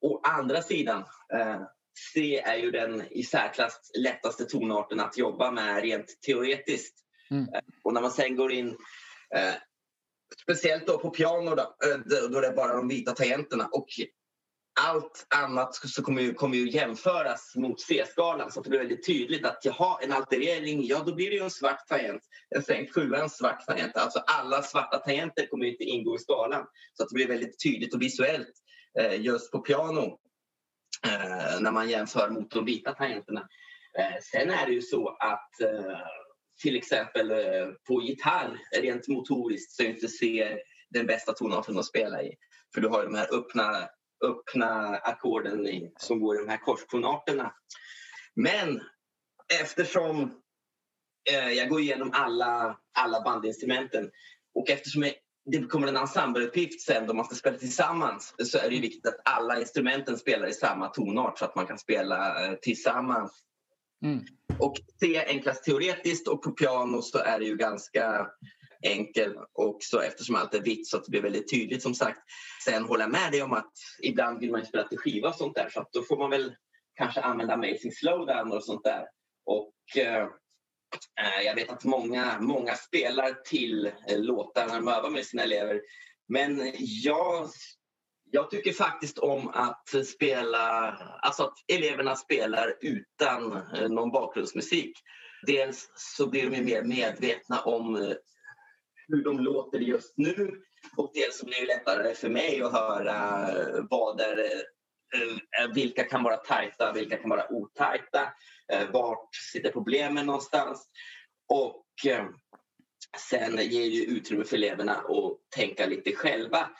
Å andra sidan, C är ju den i särklass lättaste tonarten att jobba med rent teoretiskt. Mm. Och när man sen går in Speciellt då på piano då, då det är bara de vita tangenterna och allt annat så kommer ju, kommer ju jämföras mot C-skalan så att det blir väldigt tydligt att jaha, en alterering, ja då blir det ju en svart tangent. En sänkt sjua en svart tangent. Alltså alla svarta tangenter kommer inte ingå i skalan. Så att det blir väldigt tydligt och visuellt eh, just på piano eh, när man jämför mot de vita tangenterna. Eh, sen är det ju så att eh, till exempel eh, på gitarr, rent motoriskt, så är inte C den bästa tonarten att spela i. För du har de här öppna öppna ackorden som går i de här korstonarterna. Men eftersom eh, jag går igenom alla, alla bandinstrumenten och eftersom jag, det kommer en ensembleuppgift sen då man ska spela tillsammans så är det viktigt att alla instrumenten spelar i samma tonart så att man kan spela eh, tillsammans. Mm. Och C enklast teoretiskt och på piano så är det ju ganska enkel också eftersom allt är vitt så att det blir väldigt tydligt som sagt. Sen håller jag med dig om att ibland vill man spela till skiva och sånt där så att då får man väl kanske använda Amazing Slowdown och sånt där. Och eh, eh, jag vet att många, många spelar till eh, låtar när de övar med sina elever. Men jag, jag tycker faktiskt om att spela, alltså att eleverna spelar utan eh, någon bakgrundsmusik. Dels så blir de mer medvetna om eh, hur de låter just nu och dels blir det lättare för mig att höra vad är, eh, eh, vilka kan vara tajta, vilka kan vara otajta, eh, vart sitter problemen någonstans och sen ger det utrymme för eleverna att tänka lite själva.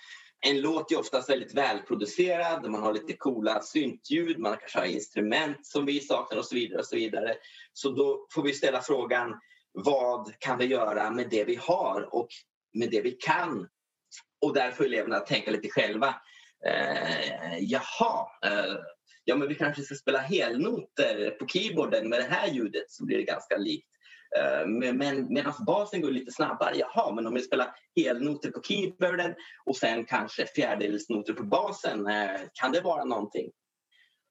En låt är oftast väldigt välproducerad, man har lite coola syntljud, man kanske har instrument som vi saknar och så vidare. Och så vidare. Så då får vi ställa frågan vad kan vi göra med det vi har och med det vi kan? Och där får eleverna tänka lite själva. Eh, jaha, eh, ja men vi kanske ska spela helnoter på keyboarden med det här ljudet så blir det ganska likt. Eh, men medan basen går lite snabbare, jaha, men om vi spelar helnoter på keyboarden och sen kanske fjärdedelsnoter på basen, eh, kan det vara någonting?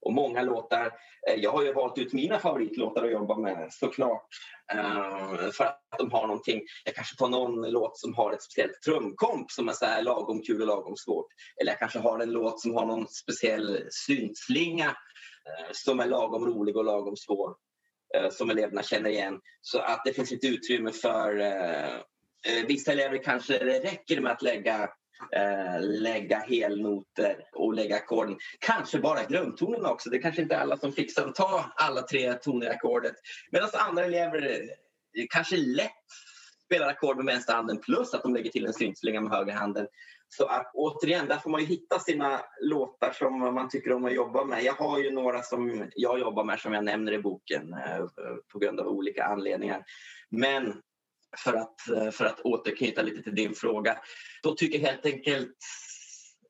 Och många låtar, eh, jag har ju valt ut mina favoritlåtar att jobba med såklart. Eh, för att de har någonting, jag kanske tar någon låt som har ett speciellt trumkomp som är så här lagom kul och lagom svårt. Eller jag kanske har en låt som har någon speciell syntslinga eh, som är lagom rolig och lagom svår. Som eleverna känner igen. Så att det finns lite utrymme för Vissa elever kanske det räcker med att lägga eh, lägga helnoter och lägga ackorden. Kanske bara grundtonerna också. Det är kanske inte alla som fixar att ta alla tre toner i ackordet. Medan andra elever eh, kanske lätt spelar ackord med vänster handen plus att de lägger till en syntslinga med höger handen. Så att, återigen, där får man ju hitta sina låtar som man tycker om att jobba med. Jag har ju några som jag jobbar med som jag nämner i boken eh, på grund av olika anledningar. Men för att, eh, för att återknyta lite till din fråga. Då tycker jag helt enkelt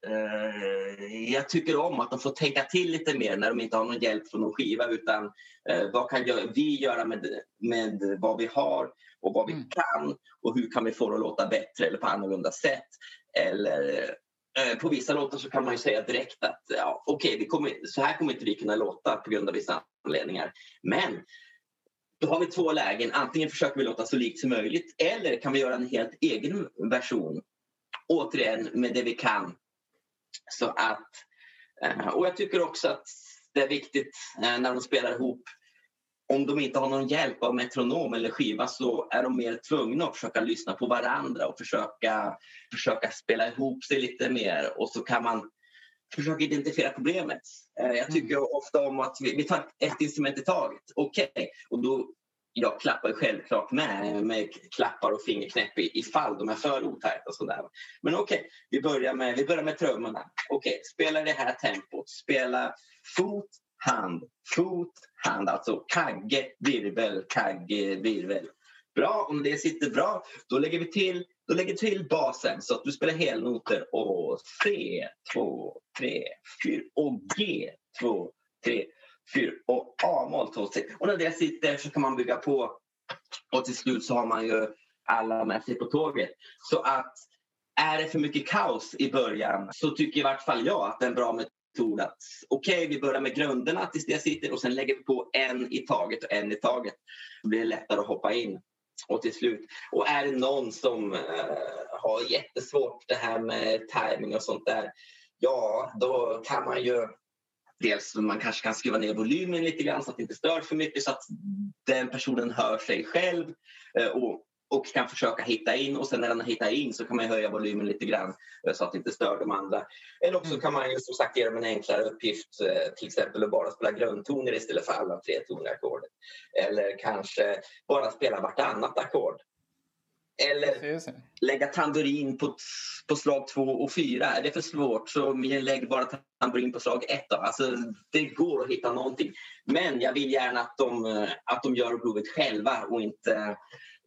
eh, jag tycker om att de får tänka till lite mer när de inte har någon hjälp från någon skiva utan eh, vad kan vi göra med, med vad vi har och vad vi mm. kan och hur kan vi få det att låta bättre eller på annorlunda sätt. Eller eh, på vissa låtar så kan man ju säga direkt att ja, okej, okay, så här kommer inte vi kunna låta på grund av vissa anledningar. Men då har vi två lägen. Antingen försöker vi låta så likt som möjligt eller kan vi göra en helt egen version återigen med det vi kan. Så att, eh, och jag tycker också att det är viktigt eh, när de spelar ihop om de inte har någon hjälp av metronom eller skiva så är de mer tvungna att försöka lyssna på varandra och försöka, försöka spela ihop sig lite mer och så kan man försöka identifiera problemet. Eh, jag tycker mm. ofta om att vi, vi tar ett instrument i taget. Okej, okay. och då jag klappar självklart med, med klappar och fingerknäpp ifall de är för otajta. sådär. Men okej, okay, vi, börjar med, vi börjar med trummorna. Okej, okay, spela det här tempot. Spela fot, hand, fot, hand. Alltså kagge, virvel, kagge, virvel. Bra, om det sitter bra, då lägger vi till, då lägger till basen så att du spelar helnoter och C, 2, 3, 4 och G, 2, 3, 4 och A-moll 2, 3. Och när det sitter så kan man bygga på och till slut så har man ju alla med sig på tåget. Så att är det för mycket kaos i början så tycker i vart fall jag att det är en bra metod att okej, okay, vi börjar med grunderna tills det sitter och sen lägger vi på en i taget och en i taget. Då blir det lättare att hoppa in och till slut. Och är det någon som eh, har jättesvårt det här med timing och sånt där, ja, då kan man ju dels man kanske kan skruva ner volymen lite grann så att det inte stör för mycket så att den personen hör sig själv eh, och och kan försöka hitta in och sen när den hittar in så kan man höja volymen lite grann eh, så att det inte stör de andra. Eller också mm. kan man ju som sagt ge dem en enklare uppgift, eh, till exempel att bara spela grundtoner istället för alla tre toner ackordet. Eller kanske bara spela vartannat ackord. Eller lägga tamburin på, på slag två och fyra. Är det för svårt så lägg bara tamburin på slag ett. Alltså, det går att hitta någonting. Men jag vill gärna att de, att de gör provet själva och inte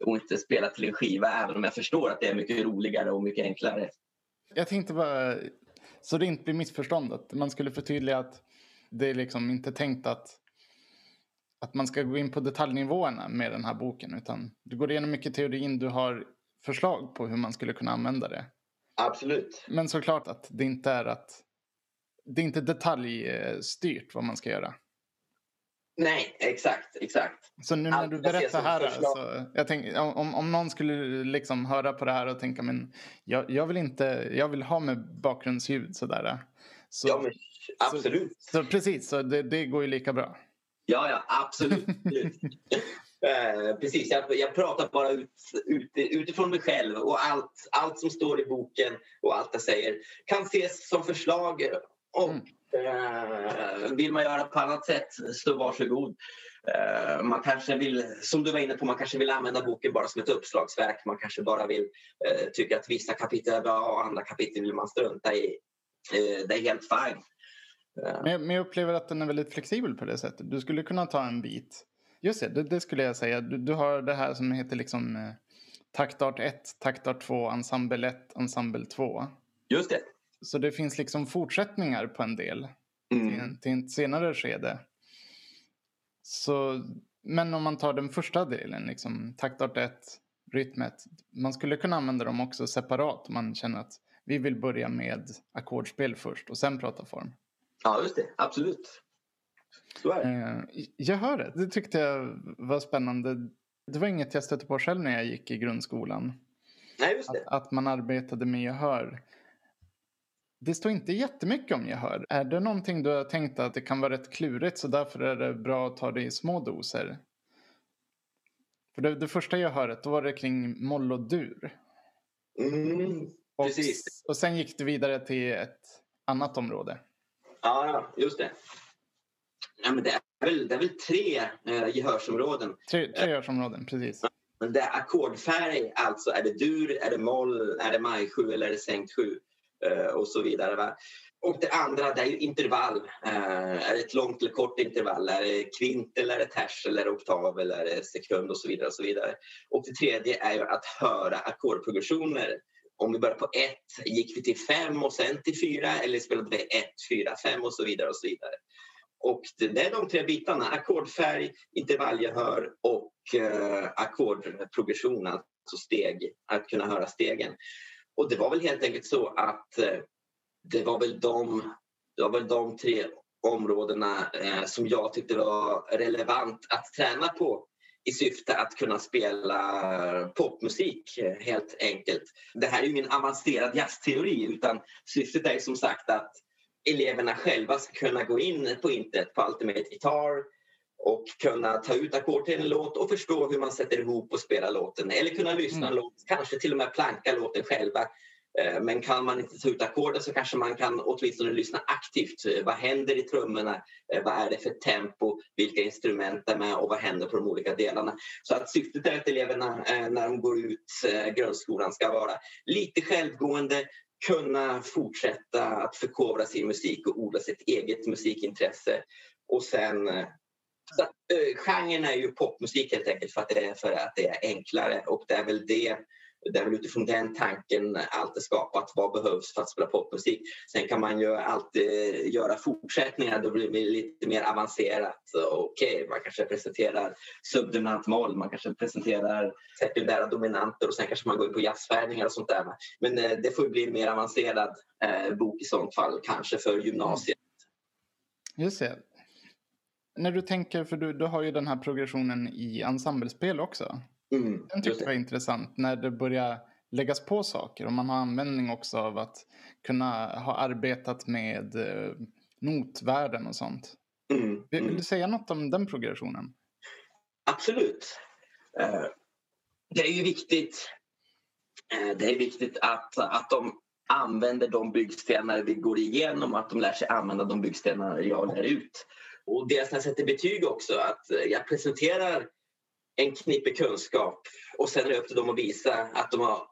och inte spela till en skiva även om jag förstår att det är mycket roligare och mycket enklare. Jag tänkte bara, så det inte blir missförstånd, att man skulle förtydliga att det är liksom inte tänkt att, att man ska gå in på detaljnivåerna med den här boken utan du går igenom mycket teorin, du har förslag på hur man skulle kunna använda det. Absolut. Men såklart att det inte är att det är inte detaljstyrt vad man ska göra. Nej, exakt, exakt. Så nu när du berättar här, så jag tänk, om, om någon skulle liksom höra på det här och tänka men jag, jag vill inte, jag vill ha med bakgrundsljud sådär. Så, ja, men absolut. Så, så precis, så det, det, går ju lika bra. Ja, ja, absolut. <laughs> eh, precis, jag, jag, pratar bara ut, ut, utifrån mig själv och allt, allt som står i boken och allt jag säger kan ses som förslag och Eh, vill man göra på annat sätt så varsågod. Eh, man kanske vill, som du var inne på, man kanske vill använda boken bara som ett uppslagsverk. Man kanske bara vill eh, tycka att vissa kapitel är bra och andra kapitel vill man strunta i. Det är helt fine. Men jag upplever att den är väldigt flexibel på det sättet. Du skulle kunna ta en bit. Just det, det, det skulle jag säga. Du, du, har det här som heter liksom eh, taktart 1, taktart 2, ensemble 1, ensemble 2. Just det. Så det finns liksom fortsättningar på en del mm. till, till ett senare skede. Så, men om man tar den första delen, liksom, taktart 1, rytmet. Man skulle kunna använda dem också separat om man känner att vi vill börja med ackordspel först och sen prata form. Ja, just det. Absolut. Så är det. Eh, jag hör det. Det tyckte jag var spännande. Det var inget jag stötte på själv när jag gick i grundskolan. Nej, just det. Att, att man arbetade med gehör. Det står inte jättemycket om gehör. Är det någonting du har tänkt att det kan vara rätt klurigt så därför är det bra att ta det i små doser? För det, det första gehöret, då var det kring moll och dur. Mm, och, precis. Och sen gick du vidare till ett annat område. Ja, just det. Ja, men det, är väl, det är väl tre eh, gehörsområden. Tre, tre gehörsområden, precis. Det är ackordfärg, alltså är det dur, är det moll, är det maj 7 eller är det sänkt 7? Eh, och så vidare. Va? Och det andra det är intervall. Uh, är det ett långt eller kort intervall? Är det kvint eller är det ters eller oktav eller är det sekund och så vidare. Och så vidare. Och det tredje är att höra ackordprogressioner. Om vi börjar på 1, gick vi till 5 och sen till 4 eller spelade vi ett, fyra, fem och så vidare. och så vidare. Och det är de tre bitarna, ackordfärg, intervallgehör och eh, ackordprogression, alltså steg, att kunna höra stegen. Och det var väl helt enkelt så att eh, det var väl de, det var väl de tre områdena eh, som jag tyckte var relevant att träna på i syfte att kunna spela popmusik helt enkelt. Det här är ingen avancerad jazzteori utan syftet är som sagt att eleverna själva ska kunna gå in på internet på Ultimate Guitar och kunna ta ut ackord till en låt och förstå hur man sätter ihop och spelar låten. Eller kunna lyssna mm. låt, kanske till och med planka låten själva. Eh, men kan man inte ta ut ackorden så kanske man kan åtminstone lyssna aktivt. Eh, vad händer i trummorna? Eh, vad är det för tempo? Vilka instrument är med och vad händer på de olika delarna? Så att syftet är att eleverna när de går ut grundskolan ska vara lite självgående, kunna fortsätta att förkovra sin musik och odla sitt eget musikintresse och sen så, genren är ju popmusik helt enkelt för att, det är, för att det är enklare och det är väl det det är väl utifrån den tanken allt är skapat. Vad behövs för att spela popmusik? Sen kan man ju alltid göra fortsättningar. Då blir det lite mer avancerat. Okej, okay, man kanske presenterar subdominant moll, man kanske presenterar sekundära dominanter och sen kanske man går in på jazzfärgningar och sånt där. Men eh, det får bli en mer avancerad eh, bok i sånt fall, kanske för gymnasiet. Just det. När du tänker, för du, du har ju den här progressionen i ensemblespel också. Mm, Den tyckte jag var intressant när det börjar läggas på saker och man har användning också av att kunna ha arbetat med eh, notvärden och sånt. Mm, vill, mm. du säga något om den progressionen? Absolut. Uh, det är ju viktigt, uh, det är viktigt att, att de använder de byggstenar vi går igenom, att de lär sig använda de byggstenar jag lär ut. Och det jag sätter betyg också, att jag presenterar en knippe kunskap och sen är det upp till dem att visa att de har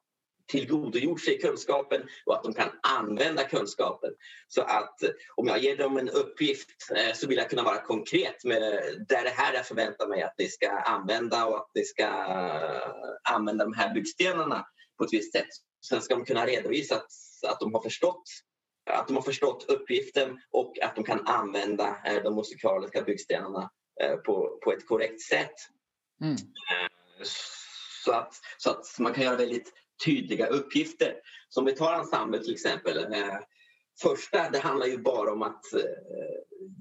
tillgodogjort sig kunskapen och att de kan använda kunskapen. Så att eh, om jag ger dem en uppgift eh, så vill jag kunna vara konkret med där det här jag förväntar mig att ni ska använda och att ni ska eh, använda de här byggstenarna på ett visst sätt. Sen ska de kunna redovisa att, att de har förstått att de har förstått uppgiften och att de kan använda de musikaliska byggstenarna på, på ett korrekt sätt. Mm. Eh, så, att, så att man kan göra väldigt tydliga uppgifter. Som vi tar ensemble till exempel. Eh, första, det handlar ju bara om att eh,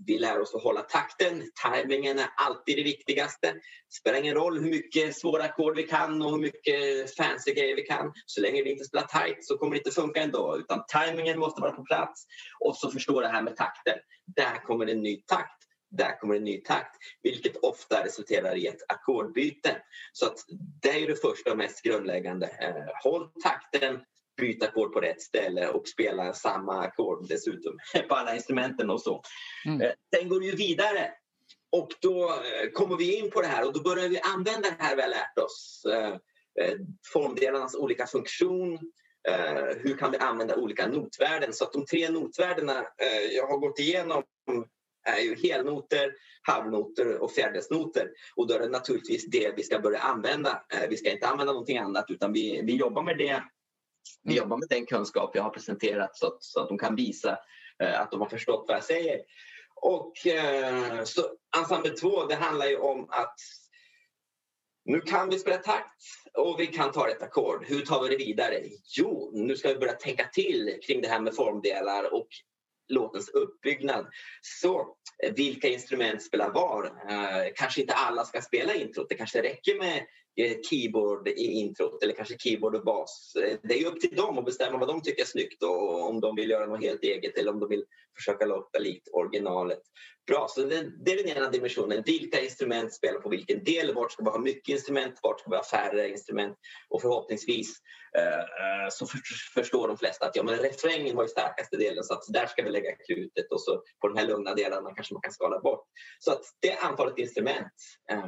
vi lär oss att hålla takten. Timingen är alltid det viktigaste. Det spelar ingen roll hur mycket svåra ackord vi kan och hur mycket fancy grejer vi kan. Så länge vi inte spelar tight så kommer det inte funka ändå. Utan timingen måste vara på plats. Och så förstå det här med takten. Där kommer en ny takt där kommer en ny takt, vilket ofta resulterar i ett ackordbyte. Så att det är det första och mest grundläggande. Eh, håll takten, byt ackord på rätt ställe och spela samma ackord dessutom <laughs> på alla instrumenten och så. Mm. Eh, sen går vi vidare och då eh, kommer vi in på det här och då börjar vi använda det här vi har lärt oss. Formdelarnas olika funktion, hur kan vi använda olika notvärden? Så att de tre notvärdena jag har gått igenom är ju helnoter, halvnoter och fjärdedelsnoter. Och då är det naturligtvis det vi ska börja använda. Eh, vi ska inte använda någonting annat utan vi, vi jobbar med det. Vi jobbar med den kunskap jag har presenterat så att, så att de kan visa eh, att de har förstått vad jag säger. Och eh, så ensemble 2, det handlar ju om att nu kan vi spela takt och vi kan ta ett ackord. Hur tar vi det vidare? Jo, nu ska vi börja tänka till kring det här med formdelar och låtens uppbyggnad. Så eh, vilka instrument spelar var? Eh, kanske inte alla ska spela introt. Det kanske räcker med Eh, keyboard i introt eller kanske keyboard och bas. Eh, det är upp till dem att bestämma vad de tycker är snyggt och om de vill göra något helt eget eller om de vill försöka låta likt originalet. Bra, så det, det är den ena dimensionen. Vilka instrument spelar på vilken del? Vart ska vi ha mycket instrument? Vart ska vi ha färre instrument? Och förhoppningsvis eh, eh så för, förstår de flesta att ja, men refrängen var ju starkaste delen så att där ska vi lägga krutet och så på de här lugna delarna kanske man kan skala bort. Så att det är antalet instrument. Eh.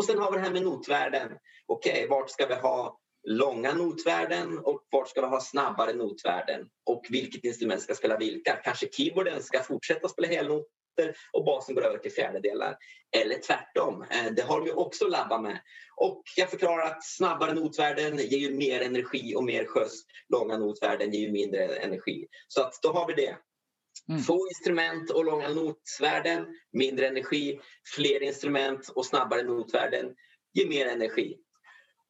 Och sen har vi det här med notvärden. Okej, okay, vart ska vi ha långa notvärden och vart ska vi ha snabbare notvärden? Och vilket instrument ska spela vilka? Kanske keyboarden ska fortsätta spela helnoter och basen går över till fjärdedelar. Eller tvärtom. Eh, det har vi också labbat med. Och jag förklarar att snabbare notvärden ger ju mer energi och mer skjuts. Långa notvärden ger ju mindre energi. Så att då har vi det. Mm. Få instrument och långa notvärden, mindre energi. Fler instrument och snabbare notvärden ger mer energi.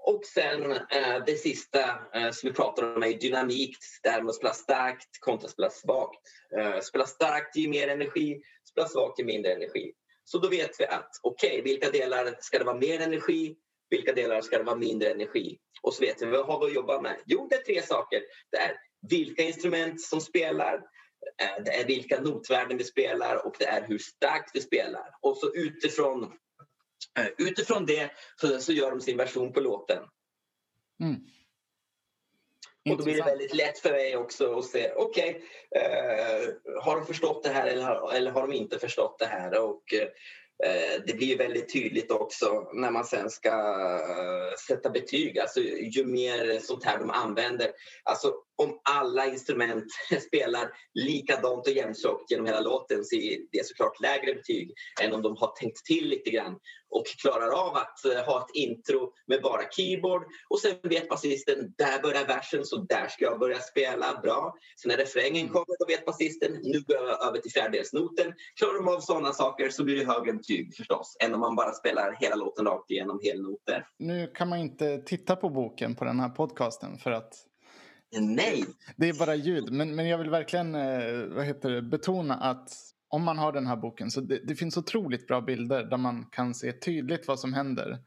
Och sen eh, det sista eh, som vi pratar om är dynamik. Det här med att spela starkt kontra spela svagt. Eh, spela starkt ger mer energi, spela svagt ger mindre energi. Så då vet vi att okej, okay, vilka delar ska det vara mer energi? Vilka delar ska det vara mindre energi? Och så vet vi vad har vi att jobba med? Jo, det är tre saker. Det är vilka instrument som spelar, eh, det är vilka notvärden vi spelar och det är hur starkt vi spelar. Och så utifrån, eh, utifrån det så, så gör de sin version på låten. Mm. Och då blir det väldigt lätt för mig också att se, okej, okay, eh, har de förstått det här eller har, eller har de inte förstått det här? Och eh, Eh, det blir väldigt tydligt också när man sen ska eh, sätta betyg. Alltså, ju mer sånt här de använder. Alltså, om alla instrument <laughs> spelar likadant och jämntjockt genom hela låten så är det såklart lägre betyg än om de har tänkt till lite grann och klarar av att eh, ha ett intro med bara keyboard och sen vet basisten där börjar versen så där ska jag börja spela bra. Så när refrängen mm. kommer då vet basisten nu går jag över till fjärdedelsnoten. Klarar de av sådana saker så blir det högre betyg förstås än om man bara spelar hela låten rakt igenom helnoter. Nu kan man inte titta på boken på den här podcasten för att Nej! Det är bara ljud. Men, men jag vill verkligen eh, vad heter det, betona att om man har den här boken så det, det, finns otroligt bra bilder där man kan se tydligt vad som händer.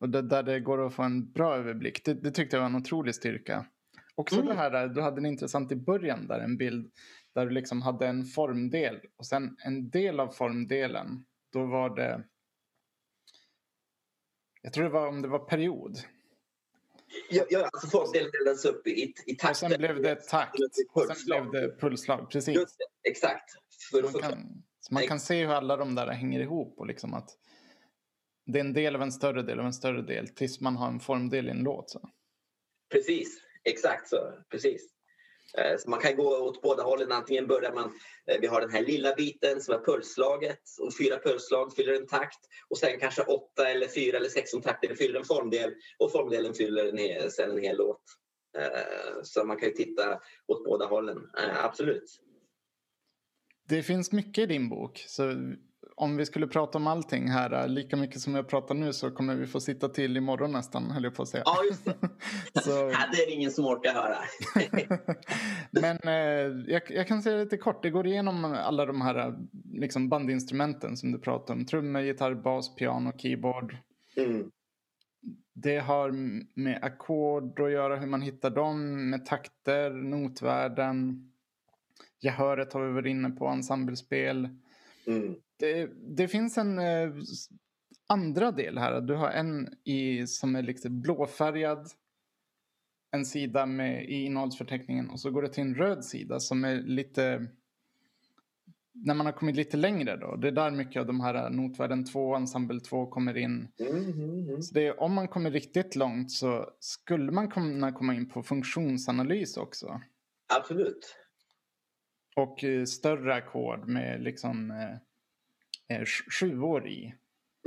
Och det, där det går att få en bra överblick. Det, det tyckte jag var en otrolig styrka. Också mm. det här, du hade en intressant i början där en bild där du liksom hade en formdel och sen en del av formdelen då var det jag tror det var om det var period. Ja, ja alltså formdelen delades upp i, i takt. Och sen blev det takt. Och sen blev det pulsslag. Precis. Just exakt. För, man, kan, man kan se hur alla de där hänger ihop och liksom att det är en del av en större del av en större del tills man har en formdel i en låt. Så. Precis, exakt så. Precis. Eh, så man kan gå åt båda hållen. Antingen börjar man, eh, vi har den här lilla biten som är pulsslaget och fyra pulsslag fyller en takt och sen kanske åtta eller fyra eller sexton takter fyller en formdel och formdelen fyller en hel, sen en hel låt. Eh, så man kan ju titta åt båda hållen, absolut. Det finns mycket i din bok. Så om vi skulle prata om allting här äh, lika mycket som jag pratar nu så kommer vi få sitta till imorgon nästan, höll jag på att säga. Ja, just det. <laughs> så... <laughs> ja, det är ingen som orkar höra. <laughs> Men eh, jag, jag, kan säga lite kort, det går igenom alla de här äh, liksom, bandinstrumenten som du pratar om. Trummor, gitarr, bas, piano, keyboard. Mm. Det har med ackord att göra, hur man hittar dem, med takter, notvärden. Gehöret har vi varit inne på, ensemblespel. Mm. Det, det, finns en eh, andra del här. Du har en i, som är lite blåfärgad. En sida med, i innehållsförteckningen och så går det till en röd sida som är lite när man har kommit lite längre då. Det är där mycket av de här notvärden 2, ensemble 2 kommer in. Mm, mm, mm. Så det är, om man kommer riktigt långt så skulle man kunna komma in på funktionsanalys också. Absolut. Och eh, större ackord med liksom eh, eh sjuor i.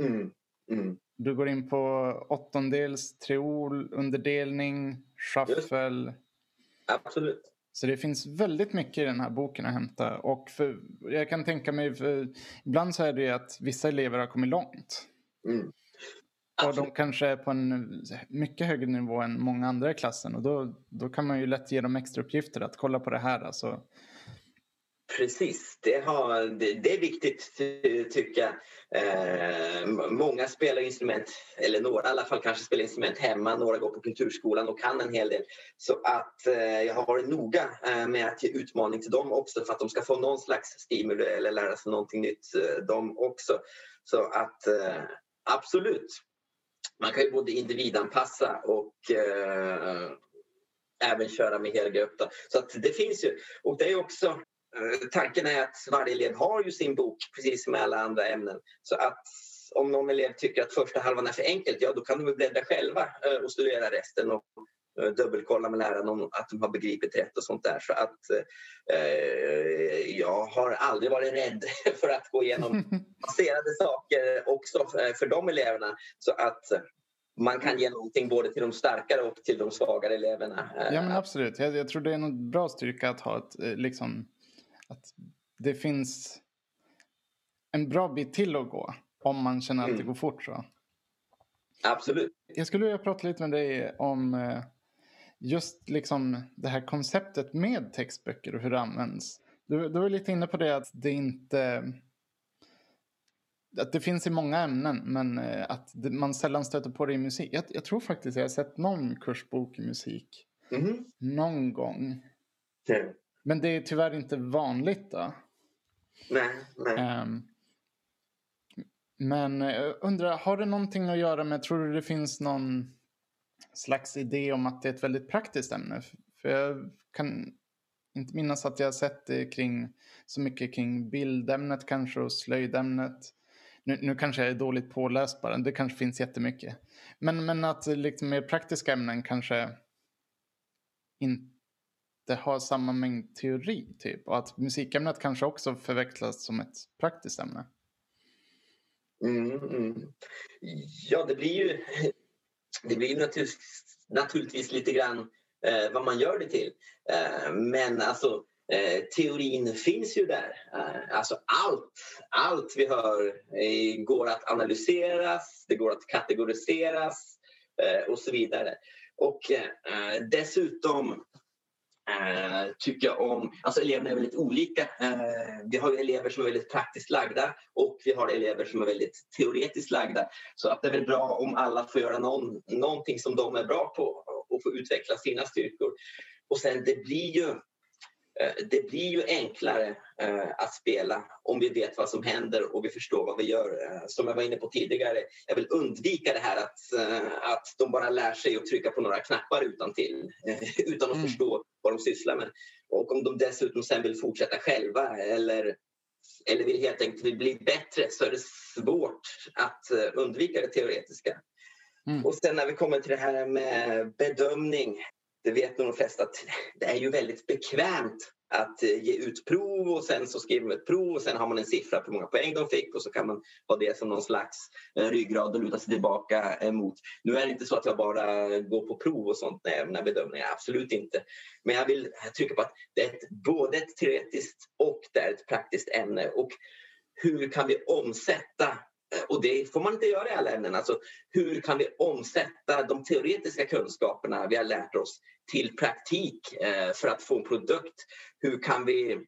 Mm. Mm. Du går in på åttondels, triol, underdelning, shuffle. Absolut. Så det finns väldigt mycket i den här boken att hämta. Och för, jag kan tänka mig, för, ibland så är det att vissa elever har kommit långt. Mm. Och de kanske är på en mycket högre nivå än många andra i klassen. Och då, då kan man ju lätt ge dem extra uppgifter att kolla på det här. Alltså, Precis, det, har, det, det är viktigt tycker jag. Eh, många spelar instrument, eller några i alla fall kanske spelar instrument hemma, några går på kulturskolan och kan en hel del. Så att eh, jag har varit noga eh, med att ge utmaning till dem också för att de ska få någon slags stimuli eller lära sig någonting nytt eh, de också. Så att eh, absolut, man kan ju både individanpassa och eh, även köra med helgrupp. Så att det finns ju. Och det är också tanken är att varje elev har ju sin bok precis som alla andra ämnen. Så att om någon elev tycker att första halvan är för enkelt, ja då kan de bläddra själva eh, och studera resten och eh, dubbelkolla med läraren om att de har begripit rätt och sånt där. Så att eh, jag har aldrig varit rädd <laughs> för att gå igenom <laughs> baserade saker också för de eleverna. Så att man kan ge någonting både till de starkare och till de svagare eleverna. Ja men absolut, jag, jag tror det är en bra styrka att ha ett liksom att det finns en bra bit till att gå om man känner att det mm. går fort. Så. Absolut. Jag skulle vilja prata lite med dig om eh, just liksom det här konceptet med textböcker och hur det används. Du, du var lite inne på det att det inte att det finns i många ämnen men eh, att man sällan stöter på det i musik. Jag, jag tror faktiskt jag har sett någon kursbok i musik. Mm. Någon gång. Okay. Men det är tyvärr inte vanligt då. Nej, nej. Um, men jag undrar, har det någonting att göra med, tror du det finns någon slags idé om att det är ett väldigt praktiskt ämne? För jag kan inte minnas att jag sett det kring så mycket kring bildämnet kanske och slöjdämnet. Nu, nu kanske jag är dåligt påläst bara, det kanske finns jättemycket. Men, men att liksom mer praktiska ämnen kanske inte det har samma mängd teori typ. Och att musikämnet kanske också förväxlas som ett praktiskt ämne. Mm, mm. Ja, det blir ju, det blir naturligtvis, naturligtvis lite grann eh, vad man gör det till. Eh, men alltså eh, teorin finns ju där. Eh, alltså allt, allt vi hör eh, går att analyseras, det går att kategoriseras eh, och så vidare. Och eh, eh, dessutom Eh, tycker om... Alltså eleverna är väldigt olika. Eh, vi har elever som är väldigt praktiskt lagda och vi har elever som är väldigt teoretiskt lagda. Så att det är väl bra om alla får göra någon, någonting som de är bra på och får utveckla sina styrkor. Och sen det blir ju det blir ju enklare eh, att spela om vi vet vad som händer och vi förstår vad vi gör. Eh, som jag var inne på tidigare, jag vill undvika det här att, att de bara lär sig att trycka på några knappar utan till utan att mm. förstå vad de sysslar med. Och om de dessutom sen vill fortsätta själva eller, eller vill helt enkelt vill bli bättre så är det svårt att undvika det teoretiska. Mm. Och sen när vi kommer till det här med bedömning det vet nog de flesta att <laughs> det är ju väldigt bekvämt att eh, ge ut prov och sen så skriver man ett prov och sen har man en siffra på hur många poäng de fick och så kan man ha det som någon slags eh, ryggrad och luta sig tillbaka eh, emot. Nu är det inte så att jag bara går på prov och sånt när jag bedömningar, absolut inte. Men jag vill trycka på att det är ett, både ett teoretiskt och det är ett praktiskt ämne och hur kan vi omsätta Eh, och det får man inte göra i alla ämnen. Alltså, hur kan vi omsätta de teoretiska kunskaperna vi har lärt oss till praktik eh, för att få en produkt? Hur kan vi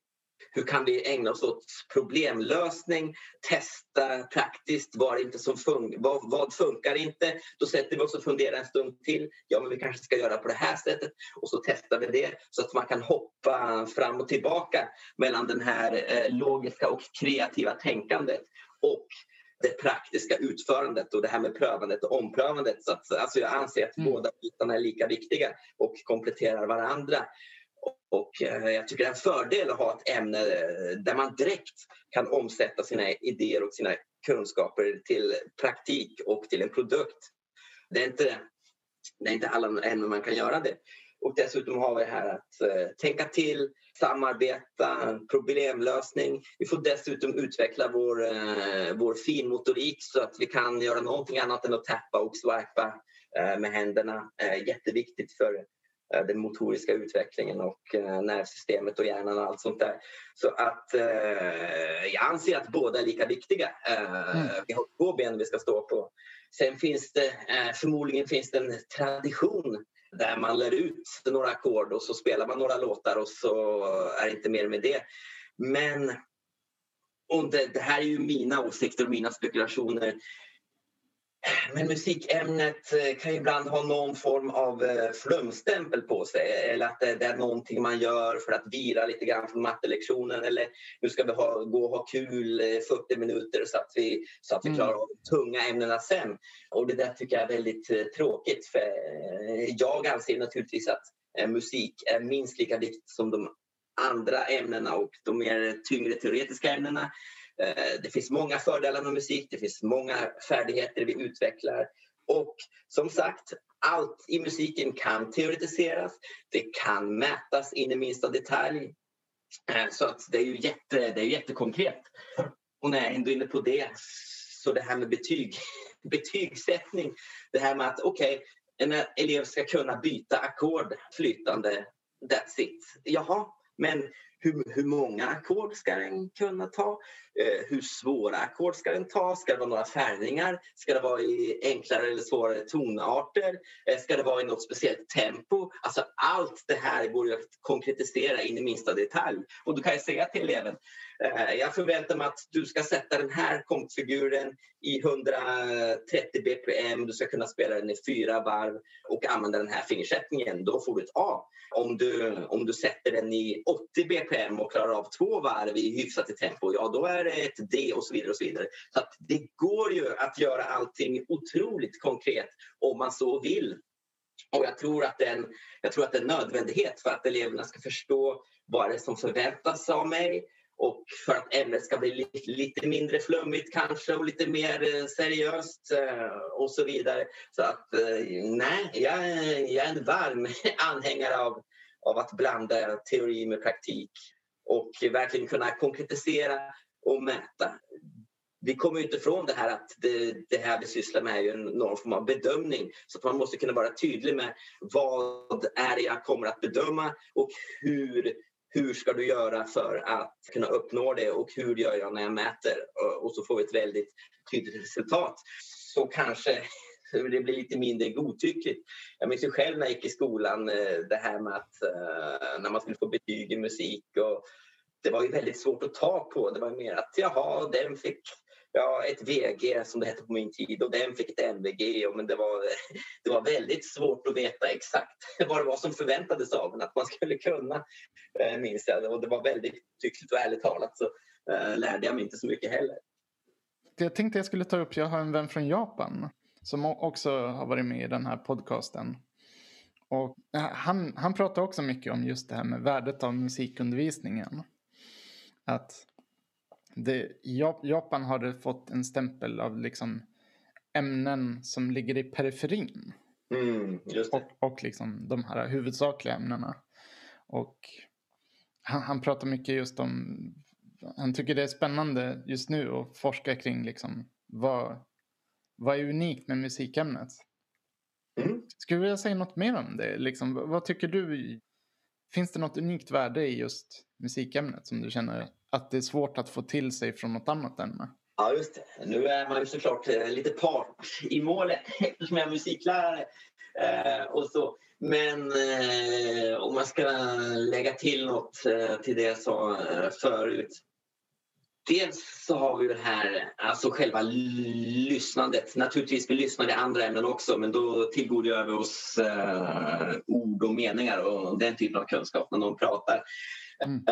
hur kan vi ägna oss åt problemlösning, testa praktiskt vad, inte som fun vad, vad funkar inte? Då sätter vi oss och funderar en stund till. Ja, men vi kanske ska göra på det här sättet och så testar vi det så att man kan hoppa fram och tillbaka mellan den här eh, logiska och kreativa tänkandet och det praktiska utförandet och det här med prövandet och omprövandet. Så att, alltså jag anser att mm. båda bitarna är lika viktiga och kompletterar varandra. Och eh, jag tycker det är en fördel att ha ett ämne eh, där man direkt kan omsätta sina idéer och sina kunskaper till praktik och till en produkt. Det är inte, det är inte alla ämnen man kan göra det. Och dessutom har vi här att eh, tänka till, samarbeta, problemlösning. Vi får dessutom utveckla vår, eh, vår finmotorik så att vi kan göra någonting annat än att tappa och swipa eh, med händerna. Eh, jätteviktigt för eh, den motoriska utvecklingen och eh, nervsystemet och hjärnan och allt sånt där. Så att eh, jag anser att båda är lika viktiga. Mm. Vi har två ben vi ska stå på. Sen finns det förmodligen finns det en tradition där man lär ut några ackord och så spelar man några låtar och så är det inte mer med det. Men och det, det här är ju mina åsikter och mina spekulationer. Men musikämnet eh, kan ibland ha någon form av eh, flumstämpel på sig eller att det, är någonting man gör för att vira lite grann från mattelektionen eller nu ska vi ha, gå och ha kul 40 eh, minuter så att vi, så att vi klarar av de tunga ämnena sen. Och det där tycker jag är väldigt tråkigt för jag anser naturligtvis att musik är minst lika viktigt som de andra ämnena och de mer tyngre teoretiska ämnena. Eh, det finns många fördelar med musik, det finns många färdigheter vi utvecklar. Och som sagt, allt i musiken kan teoretiseras, det kan mätas in i minsta detalj. Eh, så att det är ju jätte, det är jättekonkret. Och när jag ändå är inne på det, så det här med betyg, <laughs> betygssättning. Det här med att okej, okay, en elev ska kunna byta ackord flytande, that's it. Jaha, men hur, hur många ackord ska den kunna ta? Eh, hur svåra ackord ska den ta? Ska det vara några färgningar? Ska det vara i enklare eller svårare tonarter? Eh, ska det vara i något speciellt tempo? Alltså allt det här går att konkretisera in i minsta detalj. Och då kan jag säga till eleven Eh, jag förväntar mig att du ska sätta den här kompfiguren i 130 bpm. Du ska kunna spela den i fyra varv och använda den här fingersättningen. Då får du ett A. Om du, om du sätter den i 80 bpm och klarar av två varv i hyfsat tempo, ja då är det ett D och så vidare. och så vidare. Så att det går ju att göra allting otroligt konkret om man så vill. Och jag tror, att en, jag tror att det är en nödvändighet för att eleverna ska förstå vad det är som förväntas av mig och för att ämnet ska bli lite, lite mindre flummigt kanske och lite mer eh, seriöst eh, och så vidare. Så att eh, nej, jag, jag är en varm <laughs> anhängare av, av att blanda teori med praktik och verkligen kunna konkretisera och mäta. Vi kommer inte ifrån det här att det, det här vi sysslar med är någon form av bedömning. Så man måste kunna vara tydlig med vad är det jag kommer att bedöma och hur hur ska du göra för att kunna uppnå det och hur gör jag när jag mäter? Och så får vi ett väldigt tydligt resultat. Så kanske <laughs> det blir lite mindre godtyckligt. Jag minns ju själv när jag gick i skolan eh, det här med att eh, när man skulle få betyg i musik och det var ju väldigt svårt att ta på. Det var mer att jaha, den fick ja, ett VG som det hette på min tid och den fick ett MVG. Och, men det var, <laughs> det var väldigt svårt att veta exakt <laughs> vad det var som förväntades av en att man skulle kunna, eh, minns jag. Och det var väldigt tyckligt och ärligt talat så eh, lärde jag mig inte så mycket heller. Jag tänkte jag skulle ta upp, jag har en vän från Japan som också har varit med i den här podcasten. Och eh, han, han pratar också mycket om just det här med värdet av musikundervisningen. Att det, Japan har fått en stämpel av liksom ämnen som ligger i periferin. Mm, och, och liksom de här huvudsakliga ämnena. Och han, han, pratar mycket just om, han tycker det är spännande just nu att forska kring liksom vad, vad är unikt med musikämnet. Mm. Skulle du vilja säga något mer om det? Liksom, vad tycker du? Finns det något unikt värde i just musikämnet som du känner att det är svårt att få till sig från något annat ämne. Ja, just det. Nu är man ju såklart eh, lite part i målet eftersom jag är musiklärare. Eh, och så. Men eh, om man ska lägga till något eh, till det jag sa eh, förut. Dels så har vi det här, alltså själva lyssnandet. Naturligtvis vi lyssnar i andra ämnen också men då tillgodogör vi oss eh, ord och meningar och den typen av kunskap när någon pratar. Mm.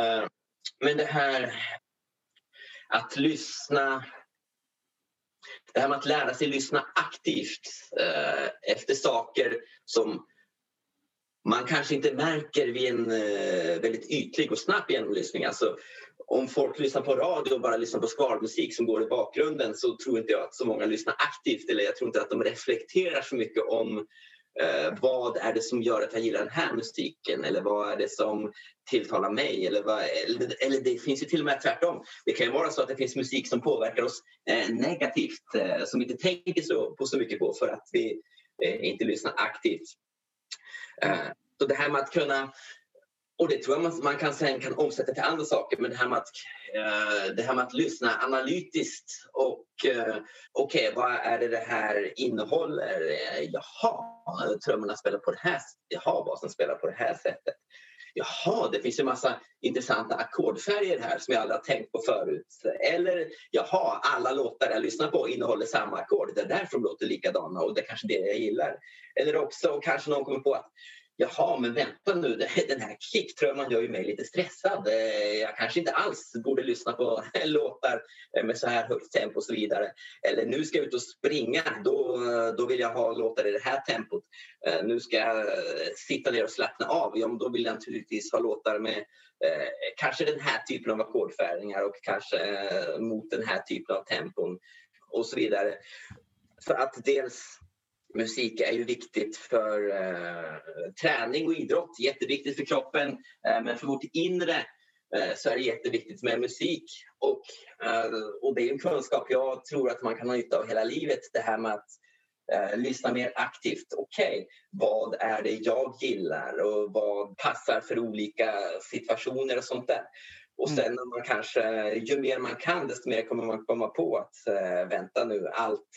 Men det här att lyssna det här med att lära sig lyssna aktivt eh, efter saker som man kanske inte märker vid en eh, väldigt ytlig och snabb genomlyssning. Alltså, om folk lyssnar på radio och bara lyssnar på skvalmusik som går i bakgrunden så tror inte jag att så många lyssnar aktivt eller jag tror inte att de reflekterar så mycket om Eh, vad är det som gör att jag gillar den här musiken? Eller vad är det som tilltalar mig? Eller, vad, eller, eller det finns ju till och med tvärtom. Det kan ju vara så att det finns musik som påverkar oss eh, negativt eh, som vi inte tänker så, på så mycket på för att vi eh, inte lyssnar aktivt. Eh, så det här med att kunna och det tror jag man, man kan sen kan omsätta till andra saker. Men det här med att, uh, det här med att lyssna analytiskt och uh, okej, okay, vad är det det här innehåller? Eh, jaha, trummorna spelar på det här Jaha, basen spelar på det här sättet. Jaha, det finns ju massa intressanta ackordfärger här som jag aldrig har tänkt på förut. Eller jaha, alla låtar jag lyssnar på innehåller samma ackord. Det är därför de låter likadana och det är kanske det jag gillar. Eller också kanske någon kommer på att Jaha, men vänta nu, den här kicktrumman gör ju mig lite stressad. Eh, jag kanske inte alls borde lyssna på <laughs> låtar eh, med så här högt tempo och så vidare. Eller nu ska jag ut och springa, då, då vill jag ha låtar i det här tempot. Eh, nu ska jag sitta ner och slappna av, ja, då vill jag naturligtvis ha låtar med eh, kanske den här typen av ackordfärgningar och kanske eh, mot den här typen av tempon och så vidare. För att dels musik är ju viktigt för eh, träning och idrott, jätteviktigt för kroppen. Eh, men för vårt inre eh, så är det jätteviktigt med musik. Och, eh, och det är en kunskap jag tror att man kan ha nytta av hela livet. Det här med att eh, lyssna mer aktivt. Okej, okay, vad är det jag gillar och vad passar för olika situationer och sånt där. Och sen när man kanske, ju mer man kan desto mer kommer man komma på att äh, vänta nu, allt,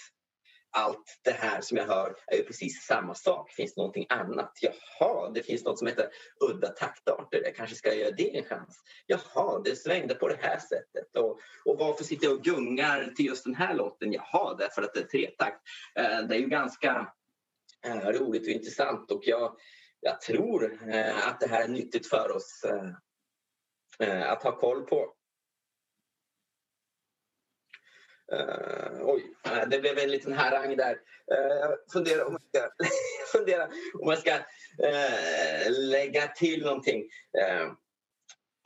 allt det här som jag hör är ju precis samma sak. Finns det någonting annat? Jaha, det finns något som heter udda taktarter. Jag kanske ska göra det en chans. Jaha, det svängde på det här sättet. Och, och varför sitter jag och gungar till just den här låten? Jaha, därför att det är tretakt. Eh, det är ju ganska eh, roligt och intressant och jag, jag tror eh, att det här är nyttigt för oss eh, eh, att ha koll på. Uh, oj, det blev en liten harang där. Uh, jag funderar om jag ska, <laughs> fundera om jag ska uh, lägga till någonting. Uh,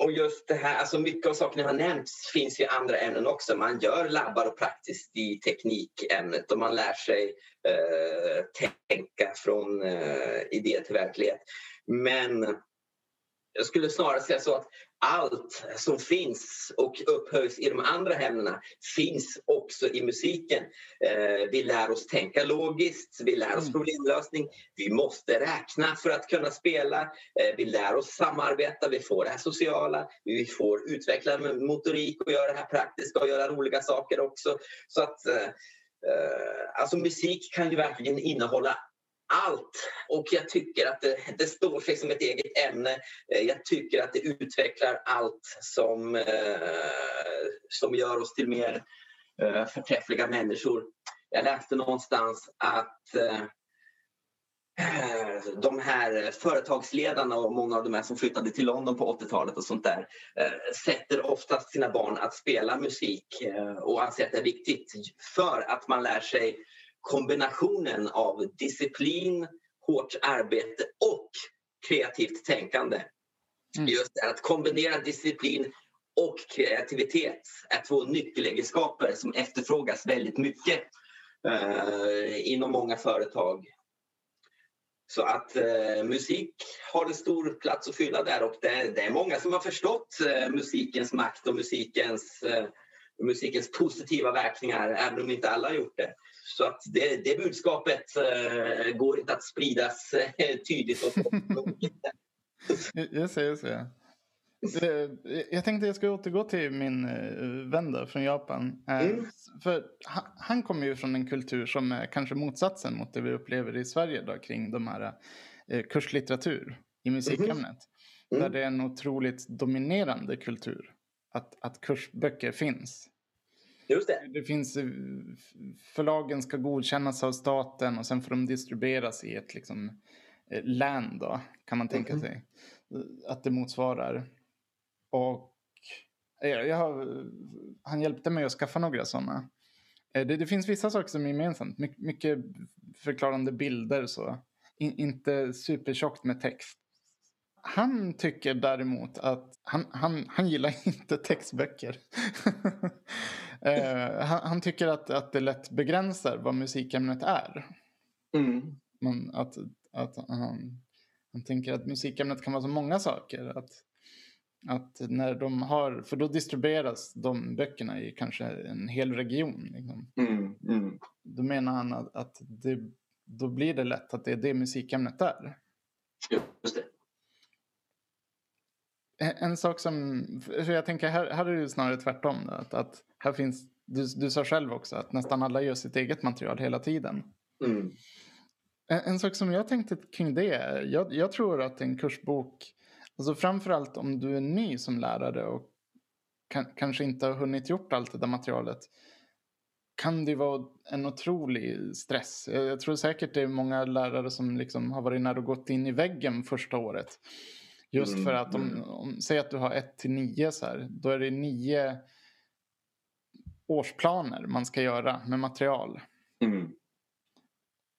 och just det här, alltså mycket av sakerna har nämnts finns i andra ämnen också. Man gör labbar och praktiskt i teknikämnet och man lär sig tänka från idé till verklighet. Men jag skulle snarare säga så att allt som finns och upphöjs i de andra ämnena finns också i musiken. Eh, vi lär oss tänka logiskt, vi lär oss mm. problemlösning, vi måste räkna för att kunna spela, eh, vi lär oss samarbeta, vi får det här sociala, vi får utveckla motorik och göra det här praktiska och göra roliga saker också. Så att eh, Alltså musik kan ju verkligen innehålla allt. Och jag tycker att det, det står sig som ett eget ämne. Eh, jag tycker att det utvecklar allt som, eh, som gör oss till mer eh, förträffliga människor. Jag läste någonstans att eh, de här företagsledarna och många av de här som flyttade till London på 80-talet och sånt där eh, sätter oftast sina barn att spela musik eh, och anser att det är viktigt för att man lär sig kombinationen av disciplin, hårt arbete och kreativt tänkande. Mm. Just det, att kombinera disciplin och kreativitet är två nyckelegenskaper som efterfrågas väldigt mycket eh, inom många företag. Så att eh, musik har en stor plats att fylla där och det, det är många som har förstått eh, musikens makt och musikens, eh, musikens positiva verkningar även om inte alla har gjort det. Så att det, det budskapet uh, går inte att spridas uh, tydligt. Och just <laughs> det, just det. Eh, jag tänkte jag ska återgå till min vän där från Japan. Mm. För han kommer ju från en kultur som är kanske motsatsen mot det vi upplever i Sverige då, kring de här kurslitteratur i musikämnet. Mm. Där det är en otroligt dominerande kultur. Att, att kursböcker finns. Just det. det finns, eh, förlagen ska godkännas av staten och sen får de distribueras i ett liksom, eh, län då, kan man tänka mm. sig. Att det motsvarar. Och jag har, han hjälpte mig att skaffa några sådana. Eh, det, det, finns vissa saker som är gemensamt. My, mycket förklarande bilder så. In, inte supertjockt med text. Han tycker däremot att han, han, han gillar <laughs> inte textböcker. <laughs> uh, han, han, tycker att, att det lätt begränsar vad musikämnet är. Mm. Men att, att han, han tänker att musikämnet kan vara så många saker. Att, att när de har, för då distribueras de böckerna i kanske en hel region. Liksom. Mm, mm. Då menar han att, att det, då blir det lätt att det är det musikämnet är. Just det. En sak som, för jag tänker här, här är det snarare tvärtom. Då, att, att här finns, du, du sa själv också att nästan alla gör sitt eget material hela tiden. Mm. En, en, sak som jag tänkte kring det är, jag, jag tror att en kursbok, alltså framförallt om du är ny som lärare och kan, kanske inte har hunnit gjort allt det där materialet, kan det vara en otrolig stress. Jag, jag tror säkert det är många lärare som liksom har varit nära och gått in i väggen första året. Just mm, för att om, mm. om, säg att du har 1 till 9 så här, då är det nio årsplaner man ska göra med material. Mm.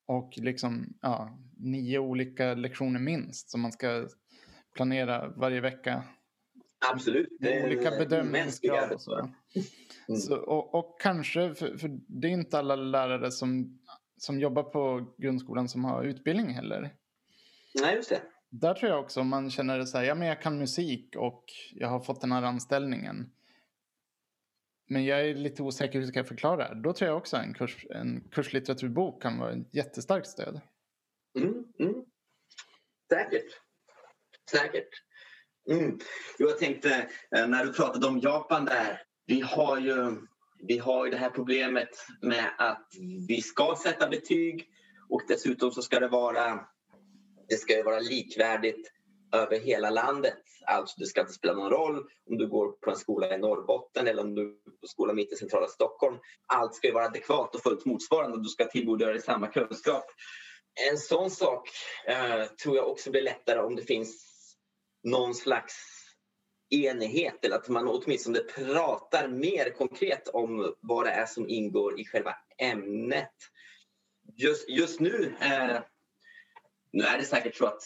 Och liksom ja, nio olika lektioner minst som man ska planera varje vecka. Absolut. Det olika bedömningskrav och så. Mm. så och, och, kanske, för, för, det är inte alla lärare som, som jobbar på grundskolan som har utbildning heller. Nej, just det där tror jag också om man känner det så här, ja men jag kan musik och jag har fått den här anställningen. Men jag är lite osäker hur ska jag förklara det Då tror jag också en, kurs, en kurslitteraturbok kan vara ett jättestarkt stöd. Mm, mm. Säkert. Säkert. Mm. Jag tänkte eh, när du pratade om Japan där. Vi har ju vi har ju det här problemet med att vi ska sätta betyg och dessutom så ska det vara, det ska vara likvärdigt över hela landet. Alltså det ska inte spela någon roll om du går på en skola i Norrbotten eller om du går på en skola mitt i centrala Stockholm. Allt ska vara adekvat och fullt motsvarande och du ska tillgodogöra dig samma kunskap. En sån sak eh, tror jag också blir lättare om det finns någon slags enighet eller att man åtminstone pratar mer konkret om vad det är som ingår i själva ämnet. Just, just nu, eh, nu är det säkert så att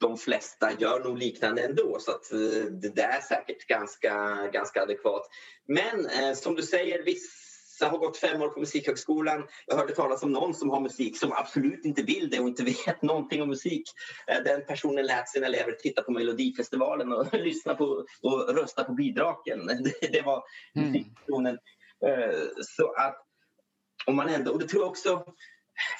de flesta gör nog liknande ändå så att eh, det där är säkert ganska, ganska adekvat. Men eh, som du säger, vissa har gått fem år på Musikhögskolan. Jag hörde talas om någon som har musik som absolut inte vill det och inte <laughs> vet någonting om musik. Eh, den personen lät sina elever titta på Melodifestivalen och <laughs> lyssna på och rösta på bidragen. <laughs> Det, det var mm. musikpersonen. Så att om man ändå, och det tror jag också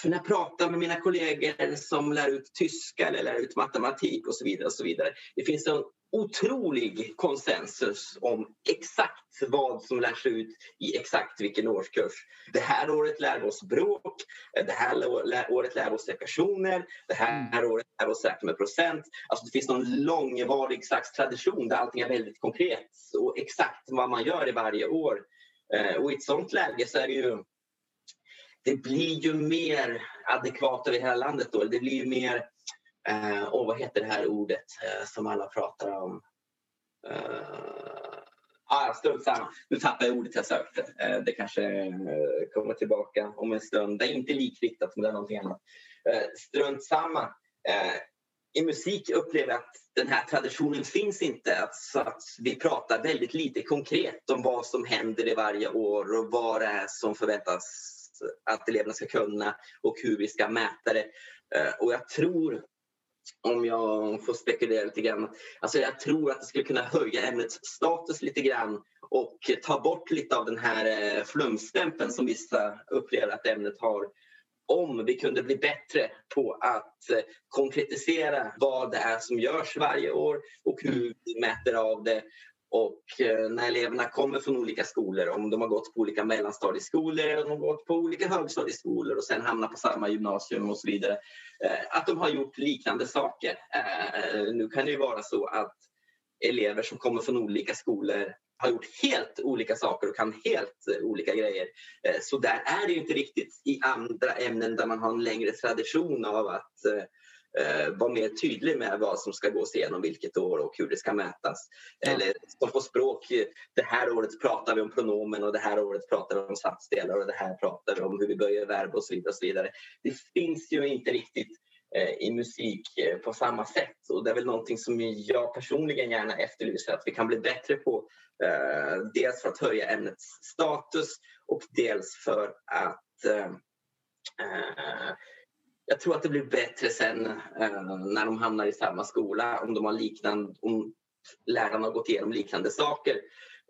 för när jag pratar med mina kollegor som lär ut tyska eller lär ut matematik och så vidare, och så vidare det finns en otrolig konsensus om exakt vad som lärs ut i exakt vilken årskurs. Det här året lär vi oss bråk, det här året lär vi oss ekvationer, det här mm. året lär vi oss räkna med procent. Alltså det finns någon långvarig slags tradition där allting är väldigt konkret och exakt vad man gör i varje år. Eh, och i ett sånt läge så är det ju det blir ju mer adekvat över hela landet då. Det blir ju mer, eh, och vad heter det här ordet eh, som alla pratar om? Eh, ah, strunt samma. Nu tappar jag ordet jag sökte. Eh, det kanske eh, kommer tillbaka om en stund. Det är inte likriktat men det är någonting annat. Eh, strunt samma. Eh, I musik upplever jag att den här traditionen finns inte. Så att vi pratar väldigt lite konkret om vad som händer i varje år och vad det är som förväntas att eleverna ska kunna och hur vi ska mäta det. Eh, och jag tror, om jag får spekulera lite grann, alltså jag tror att det skulle kunna höja ämnets status lite grann och ta bort lite av den här eh, flumstämpeln som vissa upplever att ämnet har om vi kunde bli bättre på att eh, konkretisera vad det är som görs varje år och hur vi mäter av det och eh, när eleverna kommer från olika skolor, om de har gått på olika mellanstadieskolor eller om de har gått på olika högstadieskolor och sen hamnar på samma gymnasium och så vidare, eh, att de har gjort liknande saker. Eh, nu kan det ju vara så att elever som kommer från olika skolor har gjort helt olika saker och kan helt olika grejer. Så där är det ju inte riktigt i andra ämnen där man har en längre tradition av att eh, vara mer tydlig med vad som ska gås igenom vilket år och hur det ska mätas. Ja. Eller som på språk, det här året pratar vi om pronomen och det här året pratar vi om satsdelar och det här pratar vi om hur vi böjer verb och så vidare. Och så vidare. Det finns ju inte riktigt eh, i musik eh, på samma sätt och det är väl någonting som jag personligen gärna efterlyser att vi kan bli bättre på. Eh, dels för att höja ämnets status och dels för att eh, eh, jag tror att det blir bättre sen eh, när de hamnar i samma skola om de har liknande, om lärarna har gått igenom liknande saker.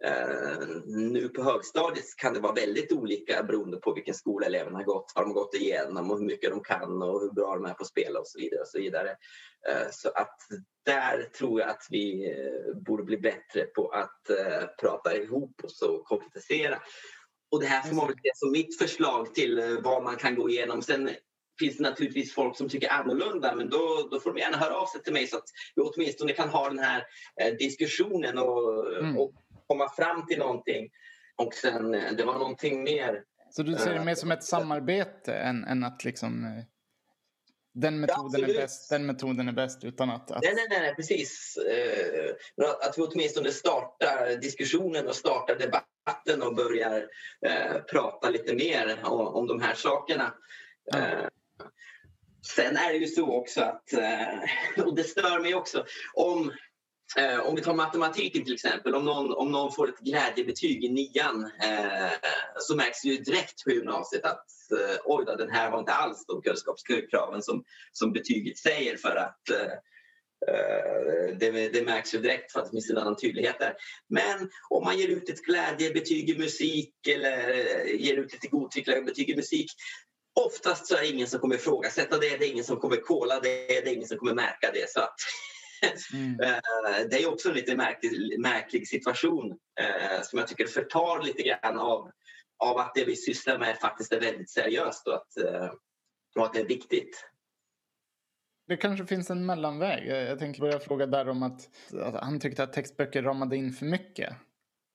Eh, nu på högstadiet kan det vara väldigt olika beroende på vilken skola eleverna har gått, vad de gått igenom och hur mycket de kan och hur bra de är på att spela och så vidare. Och så vidare. Eh, så att där tror jag att vi eh, borde bli bättre på att eh, prata ihop oss och konkretisera. Och det här får man väl se som mitt förslag till eh, vad man kan gå igenom. Sen finns det naturligtvis folk som tycker annorlunda men då, då får de gärna höra av sig till mig så att vi åtminstone kan ha den här eh, diskussionen och, mm. och komma fram till någonting. Och sen, eh, det var någonting mer. Så du ser det mer som ett samarbete än, än att liksom eh, den metoden, ja, är bäst, den metoden är bäst utan att... att... Nej, nej, nej, precis. Att vi åtminstone startar diskussionen och startar debatten och börjar eh, prata lite mer om, om de här sakerna. Ja. Sen är det ju så också att, eh, och det stör mig också, om eh, om vi tar matematiken till exempel, om någon, om någon får ett glädjebetyg i nian eh, så märks det ju direkt på gymnasiet att oj då, den här har inte alls de kunskapskraven som, som betyget säger för att det, det, märks ju direkt för att det finns en annan tydlighet där. Men om man ger ut ett glädjebetyg i musik eller ger ut lite godtyckliga betyg i musik Oftast så är det ingen som kommer ifrågasätta det, det är ingen som kommer kolla det, det är ingen som kommer märka det. Så <laughs> Mm. det är också en lite märklig, märklig situation som jag tycker förtar lite grann av, av att det vi sysslar med faktiskt är väldigt seriöst och att, och att det är viktigt. Det kanske finns en mellanväg. Jag tänker börja fråga där om att, att han tyckte att textböcker ramade in för mycket.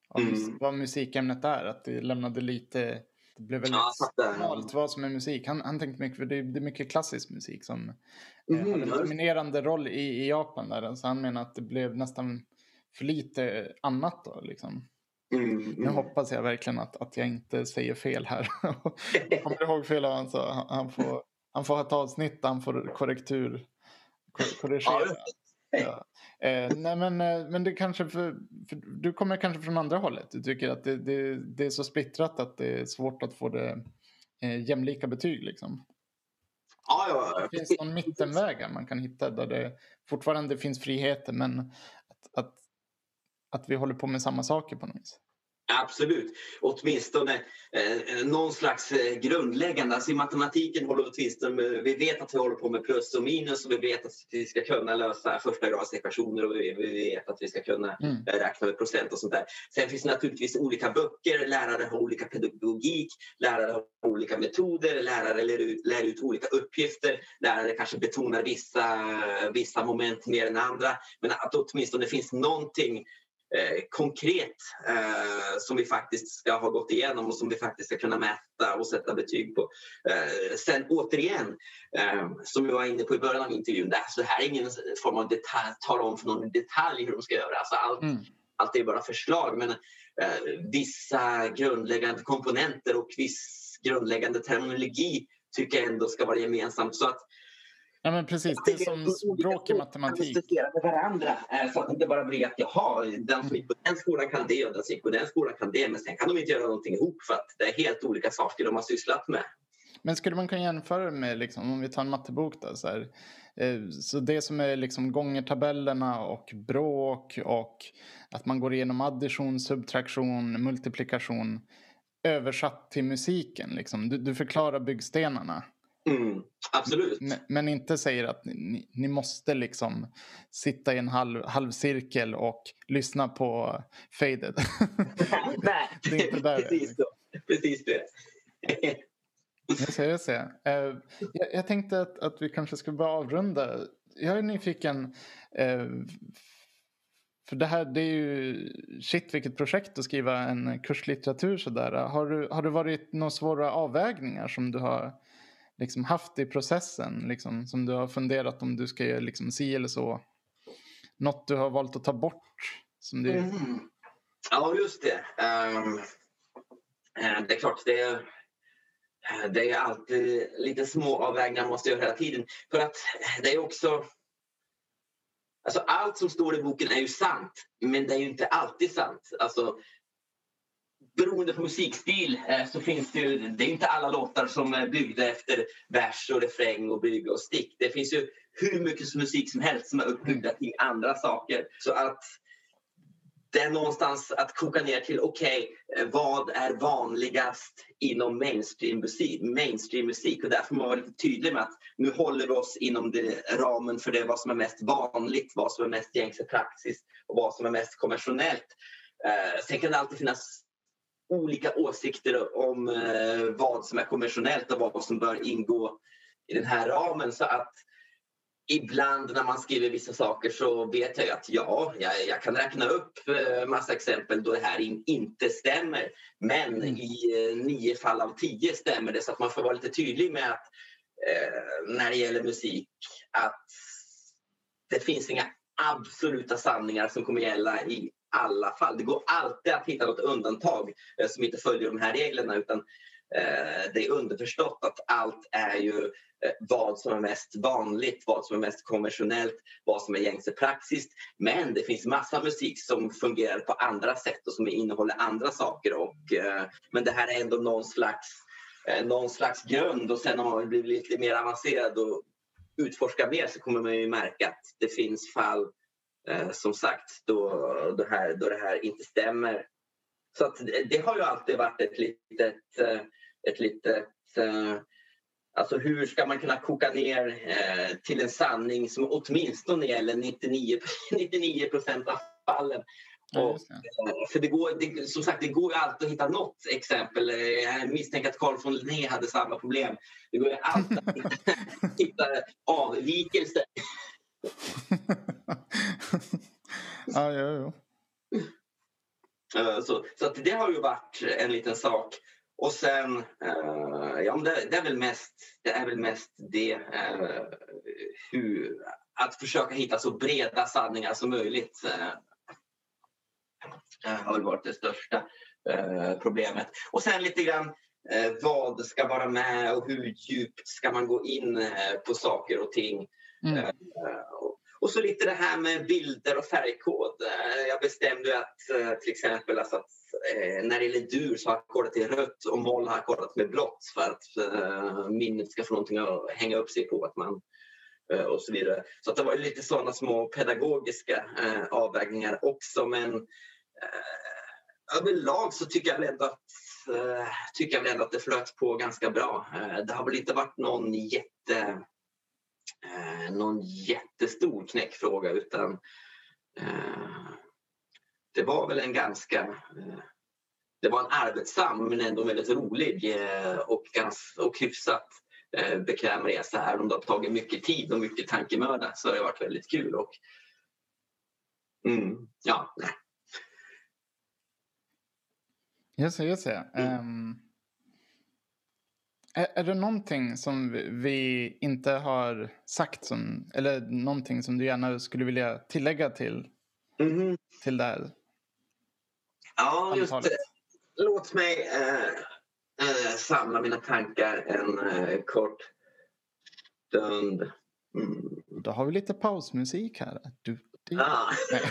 Av mm. vad musikämnet är. Att det lämnade lite det blev väldigt ja, smalt vad som är musik. Han, han tänkte mycket, för det är, det är mycket klassisk musik som mm, har en dominerande roll i, i Japan. Där. Så han menar att det blev nästan för lite annat då. Liksom. Mm, mm. Nu hoppas jag verkligen att, att jag inte säger fel här. jag <laughs> kommer ihåg fel av han så han får, han får ha ett avsnitt där han får korrektur. Korrigera. Ja. <laughs> Eh, nej men, eh, men det kanske för, för, du kommer kanske från andra hållet. Du tycker att det, det, det är så splittrat att det är svårt att få det eh, jämlika betyg liksom. Ja, ja. Det finns någon mittenvägar man kan hitta där det fortfarande finns friheter men att, att, att vi håller på med samma saker på något vis. Absolut, åtminstone eh, någon slags eh, grundläggande. Alltså I matematiken håller åtminstone, vi vet att vi håller på med plus och minus och vi vet att vi ska kunna lösa första grads ekvationer och vi, vi, vet att vi ska kunna mm. Eh, räkna med procent och sånt där. Sen finns det naturligtvis olika böcker, lärare har olika pedagogik, lärare har olika metoder, lärare lär ut, lär ut olika uppgifter, lärare kanske betonar vissa, vissa moment mer än andra. Men att åtminstone det finns någonting Eh, konkret eh, som vi faktiskt ska ha gått igenom och som vi faktiskt ska kunna mäta och sätta betyg på. Eh, sen återigen, eh, som jag var inne på i början av intervjun, det, alltså, det här är ingen form av detalj, tar om för någon detalj hur de ska göra. Alltså, allt, mm. allt är bara förslag men eh, vissa grundläggande komponenter och viss grundläggande terminologi tycker jag ändå ska vara gemensamt. Så att Ja men precis, det är som språk i matematik. med varandra eh, så att det inte bara blir att jaha, den som gick på den skolan kan det och den som gick på den skolan kan det men sen kan de inte göra någonting ihop för att det är helt olika saker de har sysslat med. Men skulle man kunna jämföra med, liksom, om vi tar en mattebok då, så, här, eh, så det som är liksom gångertabellerna och bråk och att man går igenom addition, subtraktion, multiplikation översatt till musiken. Liksom. Du, du förklarar byggstenarna. Mm, absolut. Men, men, inte säger att ni, ni, måste liksom sitta i en halv, halvcirkel och lyssna på Faded. <laughs> Nej, det är inte där precis, så. precis det. <laughs> jag ser, jag ser. Uh, jag, jag, tänkte att, att vi kanske skulle börja avrunda. Jag är nyfiken. Uh, för det här det är ju shit vilket projekt att skriva en kurslitteratur sådär. Har, du, har det varit några svåra avvägningar som du har liksom haft i processen? Liksom, som du har funderat om du ska göra liksom, si eller så? Något du har valt att ta bort? Som du... Mm. Ja, just det. Um, det är klart, det är, det är alltid lite små avvägningar man måste göra hela tiden. För att eh, det är också... Alltså allt som står i boken är ju sant, men det är ju inte alltid sant. Alltså, beroende på musikstil eh, så finns det ju, det är inte alla låtar som är byggda efter vers och refräng och bygg och stick. Det finns ju hur mycket musik som helst som är uppbyggda till andra saker. Så att det är någonstans att koka ner till okej, okay, vad är vanligast inom mainstream-musik? Mainstream musik och där får man vara lite tydlig med att nu håller vi oss inom det, ramen för det vad som är mest vanligt, vad som är mest gängse praxis och vad som är mest konventionellt. Eh, sen kan det alltid finnas olika åsikter om eh, vad som är konventionellt och vad som bör ingå i den här ramen. Så att ibland när man skriver vissa saker så vet jag att ja, jag, jag kan räkna upp eh, massa exempel då det här in, inte stämmer. Men mm. i eh, nio fall av tio stämmer det så att man får vara lite tydlig med att eh, när det gäller musik att det finns inga absoluta sanningar som kommer gälla i alla fall. Det går alltid att hitta något undantag eh, som inte följer de här reglerna utan eh, det är underförstått att allt är ju eh, vad som är mest vanligt, vad som är mest konventionellt, vad som är gängse praxis. Men det finns massa musik som fungerar på andra sätt och som innehåller andra saker. Och, men det här är ändå någon slags, någon slags grund och sen om man blir lite mer avancerad och utforskar mer så kommer man ju märka att det finns fall som sagt då, då, här, då det här inte stämmer. Så att det, har ju alltid varit ett litet, eh, ett litet eh, Alltså hur ska man kunna koka ner eh, till en sanning som åtminstone gäller 99, 99 <laughs> procent av fallen. Och, eh, för det går, det, som sagt, det går ju alltid att hitta något exempel. Eh, jag misstänker att Carl von Linné hade samma problem. Det går ju alltid att hitta <laughs> avvikelser. <laughs> <laughs> ja, ja, ja. Eh, så, så att det har ju varit en liten sak. Och sen, uh, ja, det, det, är väl mest det, är väl mest det uh, hur, att försöka hitta så breda sanningar som möjligt uh, har väl varit det största problemet. Och sen lite grann vad ska vara med och hur djupt ska man gå in på saker och ting. Mm. Och och så lite det här med bilder och färgkod. Eh, jag bestämde att eh, till exempel alltså att eh, när det gäller dur så har jag kodat i rött och moll har jag kodat med blått för att minnet ska få någonting att hänga upp sig på. Att man, och så vidare. Så att det var lite sådana små pedagogiska avvägningar också. Men överlag så tycker jag väl ändå att tycker jag väl ändå att det flöt på ganska bra. Det har väl inte varit någon jätte någon jättestor knäckfråga utan det var väl en ganska eh, det var en arbetsam men ändå väldigt rolig eh, och, ganska, och hyfsat eh, bekväm resa. Även om det har tagit mycket tid och mycket tankemöda så har det varit väldigt kul. Och, mm, ja, nej. Just det, just det. Mm. Um, är, är det någonting som vi inte har sagt som, eller någonting som du gärna skulle vilja tillägga till, mm. till det här? Ja, just det. Låt mig eh, eh, samla mina tankar en eh, kort stund. Mm. Då har vi lite pausmusik här. Du, du. Ah. <laughs>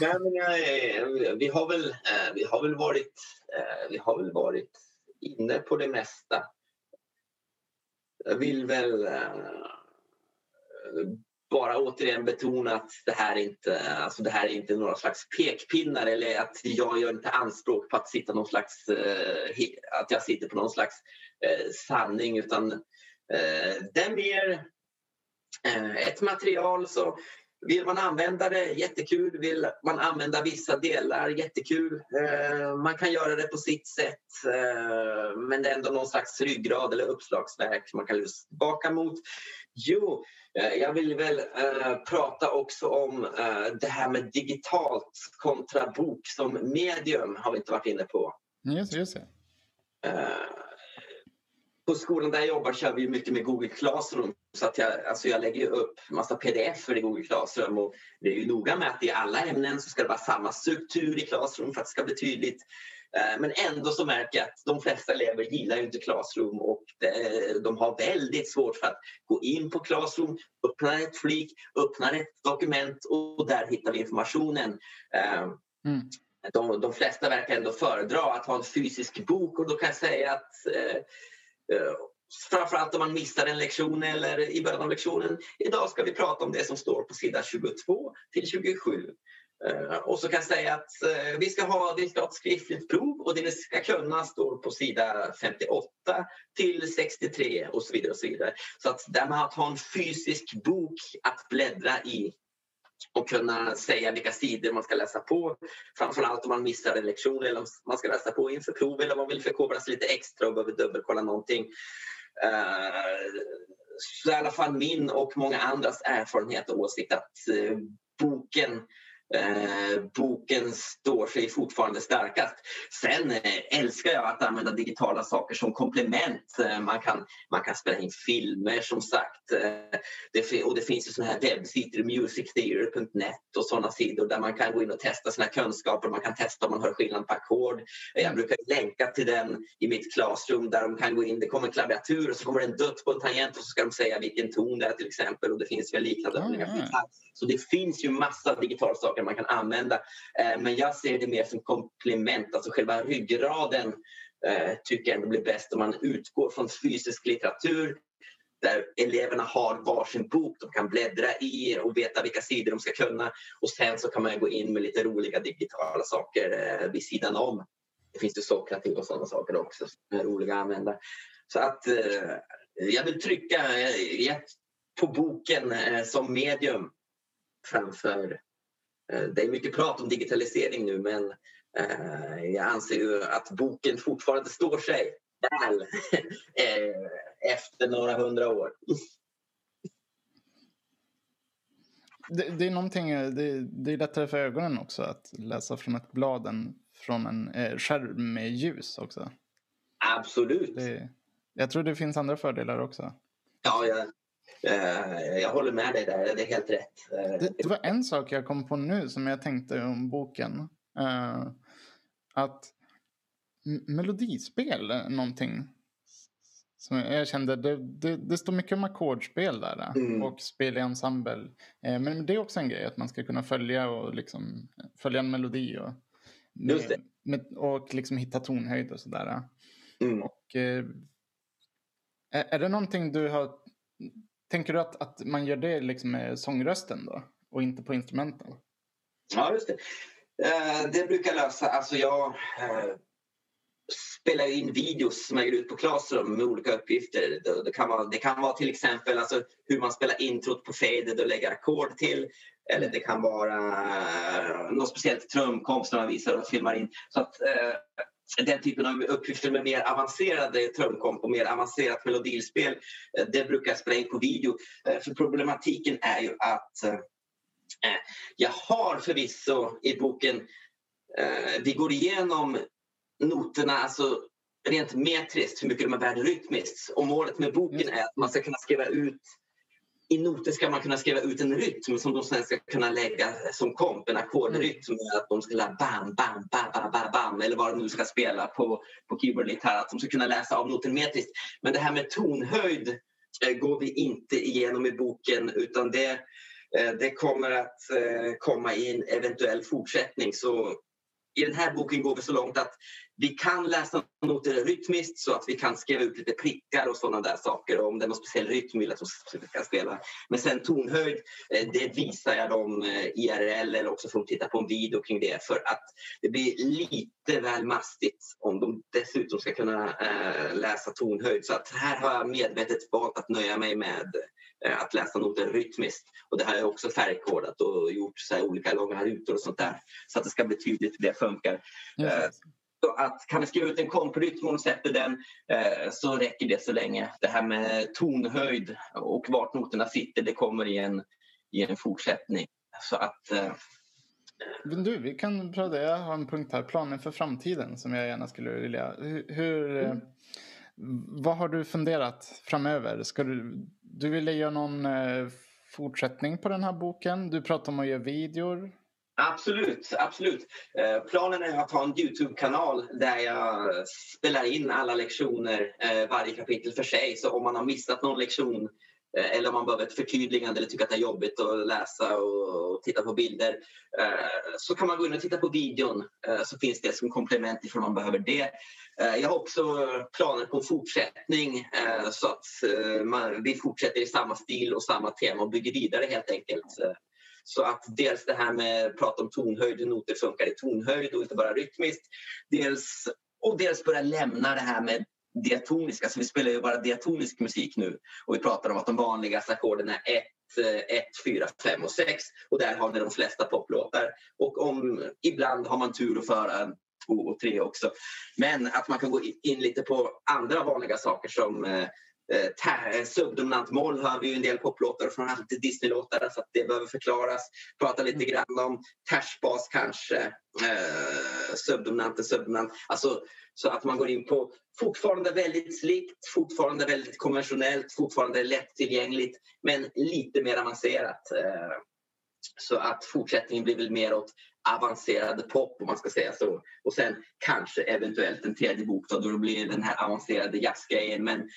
Men, vi, har väl, eh, vi, har väl varit, eh, vi har väl varit inne på det mesta. Jag vill väl eh, bara återigen betona att det här, inte, alltså det här är inte några slags pekpinnar eller att jag gör inte anspråk på att sitta någon slags, eh, att jag sitter på någon slags eh, sanning utan den ger ett material så vill man använda det, jättekul. Vill man använda vissa delar, jättekul. man kan göra det på sitt sätt men det är ändå någon slags ryggrad eller uppslagsverk man kan lusta tillbaka mot. Jo, Eh, jag vill väl prata också om det här med digitalt kontra bok som medium har vi inte varit inne på. Just, just det. På skolan där jag jobbar kör vi mycket med Google Classroom. Så att jag, alltså jag lägger upp massa pdf i Google Classroom och det är ju noga med att i alla ämnen så ska det vara samma struktur i Classroom för att det ska bli tydligt. Eh, men ändå så märker jag att de flesta elever gillar inte Classroom och de har väldigt svårt för att gå in på Classroom, öppna ett flik, öppna ett dokument och där hittar vi informationen. Eh, mm. De, de, flesta verkar ändå föredra att ha en fysisk bok och då kan jag säga att eh, framförallt om man missar en lektion eller i början av lektionen. Idag ska vi prata om det som står på sida 22 till 27. Eh, och så kan jag säga att eh, vi ska ha, vi ska ha ett skriftligt prov och det ni ska kunna står på sida 58 till 63 och så vidare. Och så vidare. Så att där man att ha en fysisk bok att bläddra i och kunna säga vilka sidor man ska läsa på. Framförallt om man missar en lektion eller om man ska läsa på inför prov eller om man vill förkovra sig lite extra och behöver dubbelkolla någonting. Eh, så i alla fall min och många andras erfarenhet och åsikt att eh, boken Eh, boken står sig fortfarande starkast. Sen eh, älskar jag att använda digitala saker som komplement. Eh, man, kan, man kan spela in filmer som sagt. Eh, det, och det finns ju såna här webbsidor, musictheater.net och sådana sidor där man kan gå in och testa sina kunskaper. Man kan testa om man hör skillnad på ackord. Jag brukar länka till den i mitt klassrum där de kan gå in. Det kommer en klaviatur och så kommer det en dutt på en tangent och så ska de säga vilken ton det är till exempel. Och det finns väl liknande mm. Så det finns ju massa digitala saker saker man kan använda. Eh, men jag ser det mer som komplement, alltså själva ryggraden eh, tycker jag ändå blir bäst om man utgår från fysisk litteratur där eleverna har varsin bok de kan bläddra i och veta vilka sidor de ska kunna. Och sen så kan man gå in med lite roliga digitala saker eh, vid sidan om. Det finns ju Sokrativ och sådana saker också som är roliga att använda. Så att eh, jag vill trycka eh, på boken eh, som medium framför... Eh, det är mycket prat om digitalisering nu men eh, jag anser att boken fortfarande står sig väl <laughs> eh, efter några hundra år. Det, det, är någonting, det, det, är lättare för ögonen också att läsa från ett blad än från en eh, skärm med ljus också. Absolut. Det, jag tror det finns andra fördelar också. Ja, jag, jag håller med dig där. Det är helt rätt. Eh, det, det, var en sak jag kom på nu som jag tänkte om boken. Eh, att melodispel är någonting som jag kände, det, det, det står mycket om ackordspel där mm. och spel i ensemble. Eh, men det är också en grej att man ska kunna följa och liksom följa en melodi och, med, med, och liksom hitta tonhöjd och sådär. Mm. Och, eh, är det någonting du har, tänker du att, att man gör det liksom med sångrösten då och inte på instrumenten? Ja, just det. Eh, det brukar lösa, alltså jag eh, spelar in videos som jag gör ut på Classroom med olika uppgifter. Det kan vara, det kan vara till exempel alltså hur man spelar introt på faded och lägger ackord till. Eller det kan vara eh, uh, något speciellt trumkomp som man visar och filmar in. Så att, eh, den typen av uppgifter med mer avancerade trumkomp och mer avancerat melodilspel, uh, det brukar jag spela in på video. För problematiken är ju att jag har förvisso i boken vi går igenom noterna, alltså rent metriskt, hur mycket de är värda rytmiskt. Och målet med boken är att man ska kunna skriva ut i noter ska man kunna skriva ut en rytm som de sen ska kunna lägga som komp, en ackordrytm. Mm. Att de ska lära bam, bam, bam, bam, bam, bam eller vad de nu ska spela på, på keyboard här. Att de ska kunna läsa av noten metriskt. Men det här med tonhöjd eh, går vi inte igenom i boken utan det, eh, det kommer att eh, komma i en eventuell fortsättning. Så i den här boken går vi så långt att vi kan läsa noter rytmiskt så att vi kan skriva ut lite prickar och sådana där saker. Om det är någon speciell rytm vill att de ska spela. Men sen tonhöjd, eh, det visar jag dem eh, IRL eller också får de titta på en video kring det för att det blir lite väl mastigt om de dessutom ska kunna eh, läsa tonhöjd. Så att här har jag medvetet valt att nöja mig med att läsa noter rytmiskt. Och det här är också färgkodat och gjort så olika långa rutor och sånt där så att det ska bli tydligt hur det funkar. Mm. Så att kan vi skriva ut en komprytm och sätter den eh, så räcker det så länge. Det här med tonhöjd och vart noterna sitter det kommer i en, i en fortsättning. Så att eh, men du, vi kan prata. Jag har en punkt här. Planen för framtiden som jag gärna skulle vilja. Hur, hur mm. Vad har du funderat framöver? Ska du, du ville göra någon eh, fortsättning på den här boken? Du pratar om att göra videor. Absolut, absolut. Eh, planen är att ha en Youtube-kanal där jag spelar in alla lektioner, eh, varje kapitel för sig. Så om man har missat någon lektion eh, eller om man behöver ett förtydligande eller tycker att det är jobbigt att läsa och titta på bilder så kan man gå in och titta på videon så finns det som komplement ifall man behöver det. Jag har också planer på en fortsättning så att vi fortsätter i samma stil och samma tema och bygger vidare helt enkelt. Så att dels det här med att prata om tonhöjd, hur noter funkar i tonhöjd och inte bara rytmiskt. Dels, och dels börja lämna det här med diatoniska, så vi spelar ju bara diatonisk musik nu och vi pratar om att de vanligaste ackorden är 1, 1, 4, 5 och 6 och där har vi de flesta poplåtar. Och om, ibland har man tur att föra två och tre också. Men att man kan gå in lite på andra vanliga saker som eh, eh, Eh, subdominant moll hör vi ju en del poplåtar från lite Disney-låtar så det behöver förklaras. Prata lite mm. grann om tersbas kanske, eh, subdominant och subdominant. Alltså, så att man går in på fortfarande väldigt slikt, fortfarande väldigt konventionellt, fortfarande lättillgängligt men lite mer avancerat. Eh, så att fortsättningen blir väl mer åt avancerad pop om man ska säga så. Och sen kanske eventuellt en tredje bok då, då det blir den här avancerade jazzgrejen. Men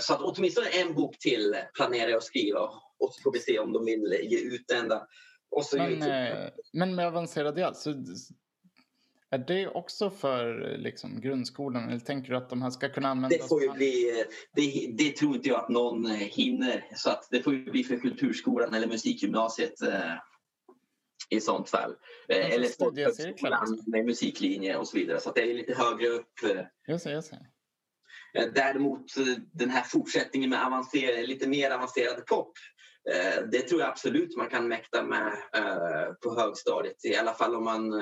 så att åtminstone en bok till planerar jag att skriva och så får vi se om de vill ge ut den. Så men, eh, men med avancerad jazz, är det också för liksom, grundskolan eller tänker du att de här ska kunna användas? Det, får ju bli, det, det tror inte jag att någon hinner så att det får ju bli för kulturskolan eller musikgymnasiet. Eh, i sånt fall. Eller studiecirklar med musiklinje och så vidare. Så att det är lite högre upp. eh, Just det, just det. Eh, däremot eh, den här fortsättningen med avancer- lite mer avancerad pop eh, det tror jag absolut man kan mäkta med på högstadiet. I alla fall om man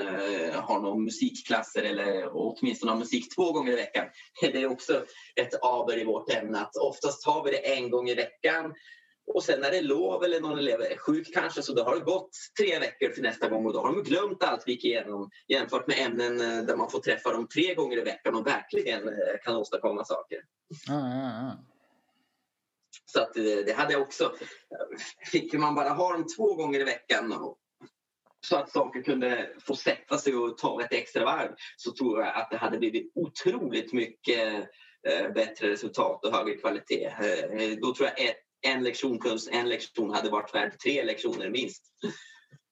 har någon musikklasser eller åtminstone har musik två gånger i veckan. <laughs> Det är också ett aber i vårt ämne att oftast har vi det en gång i veckan och sen när det är lov eller någon elev är sjuk kanske så då har det gått tre veckor till nästa gång och då har de glömt allt vi gick igenom jämfört med ämnen eh, där man får träffa dem tre gånger i veckan och verkligen eh, kan åstadkomma saker. Ja, ja, ja. Så att eh, det hade jag också. Fick man bara ha dem två gånger i veckan och- så att saker kunde få sätta sig och ta ett extra varv så tror jag att det hade blivit otroligt mycket bättre resultat och högre kvalitet. Då tror jag ett, en lektion plus en lektion hade varit värd tre lektioner minst.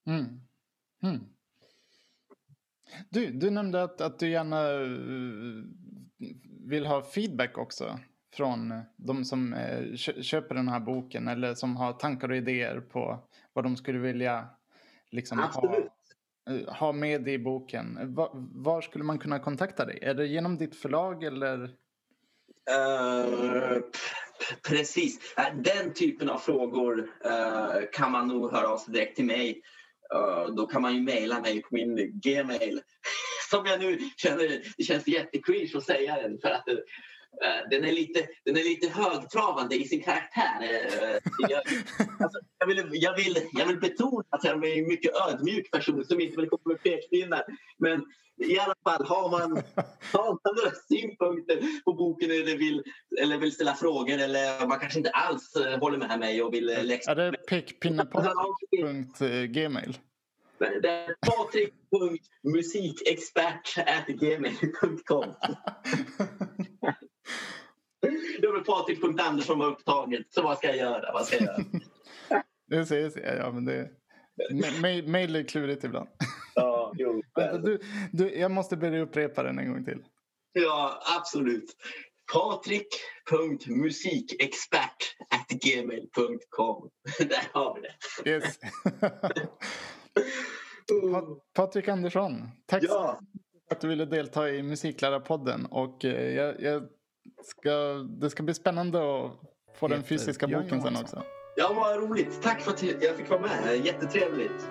Mm. Mm. Du, du nämnde att, att du gärna eh, vill ha feedback också från eh, de som eh, kö- köper den här boken eller som har tankar och idéer på vad de skulle vilja liksom, ha, ha med i boken. Va, var skulle man kunna kontakta dig? Är det genom ditt förlag eller? P- precis. Äh, den typen av frågor äh, kan man nog höra av sig direkt till mig. Äh, då kan man ju mejla mig på min gmail. <laughs> Som jag nu känner, det känns jättecringe att säga den för att den, är lite, den är lite högtravande i sin karaktär. Eh, jag, <laughs> alltså, jag, vill, jag, vill, jag vill betona att jag är en mycket ödmjuk person som inte vill komma med pekpinnar. Men i alla fall, har man, har man några synpunkter på boken eller vill, eller vill ställa frågor eller man kanske inte alls eh, håller med mig och vill eh, läxa Är det pekpinnepodden.gmail? Det är patrik.musikexpert.gmail.com <laughs> Ja, men Patrik.Andersson var upptaget, så vad ska jag göra? Vad ska jag göra? <laughs> Det ser ja, men det... ma- ma- Mail är klurigt ibland. <laughs> Ja, jo, Du, du, jag måste be dig upprepa den en gång till. ja absolut. Patrik.musikexpert.gmail.com <laughs> Där har vi det. Yes. Pa- Patrik Andersson, tack Ja, att du ville delta i Musiklärarpodden. Och eh, jag, jag ska, det ska bli spännande att få den Heter fysiska boken sen också. ja vad roligt. Tack för att jag fick vara med. Jättetrevligt.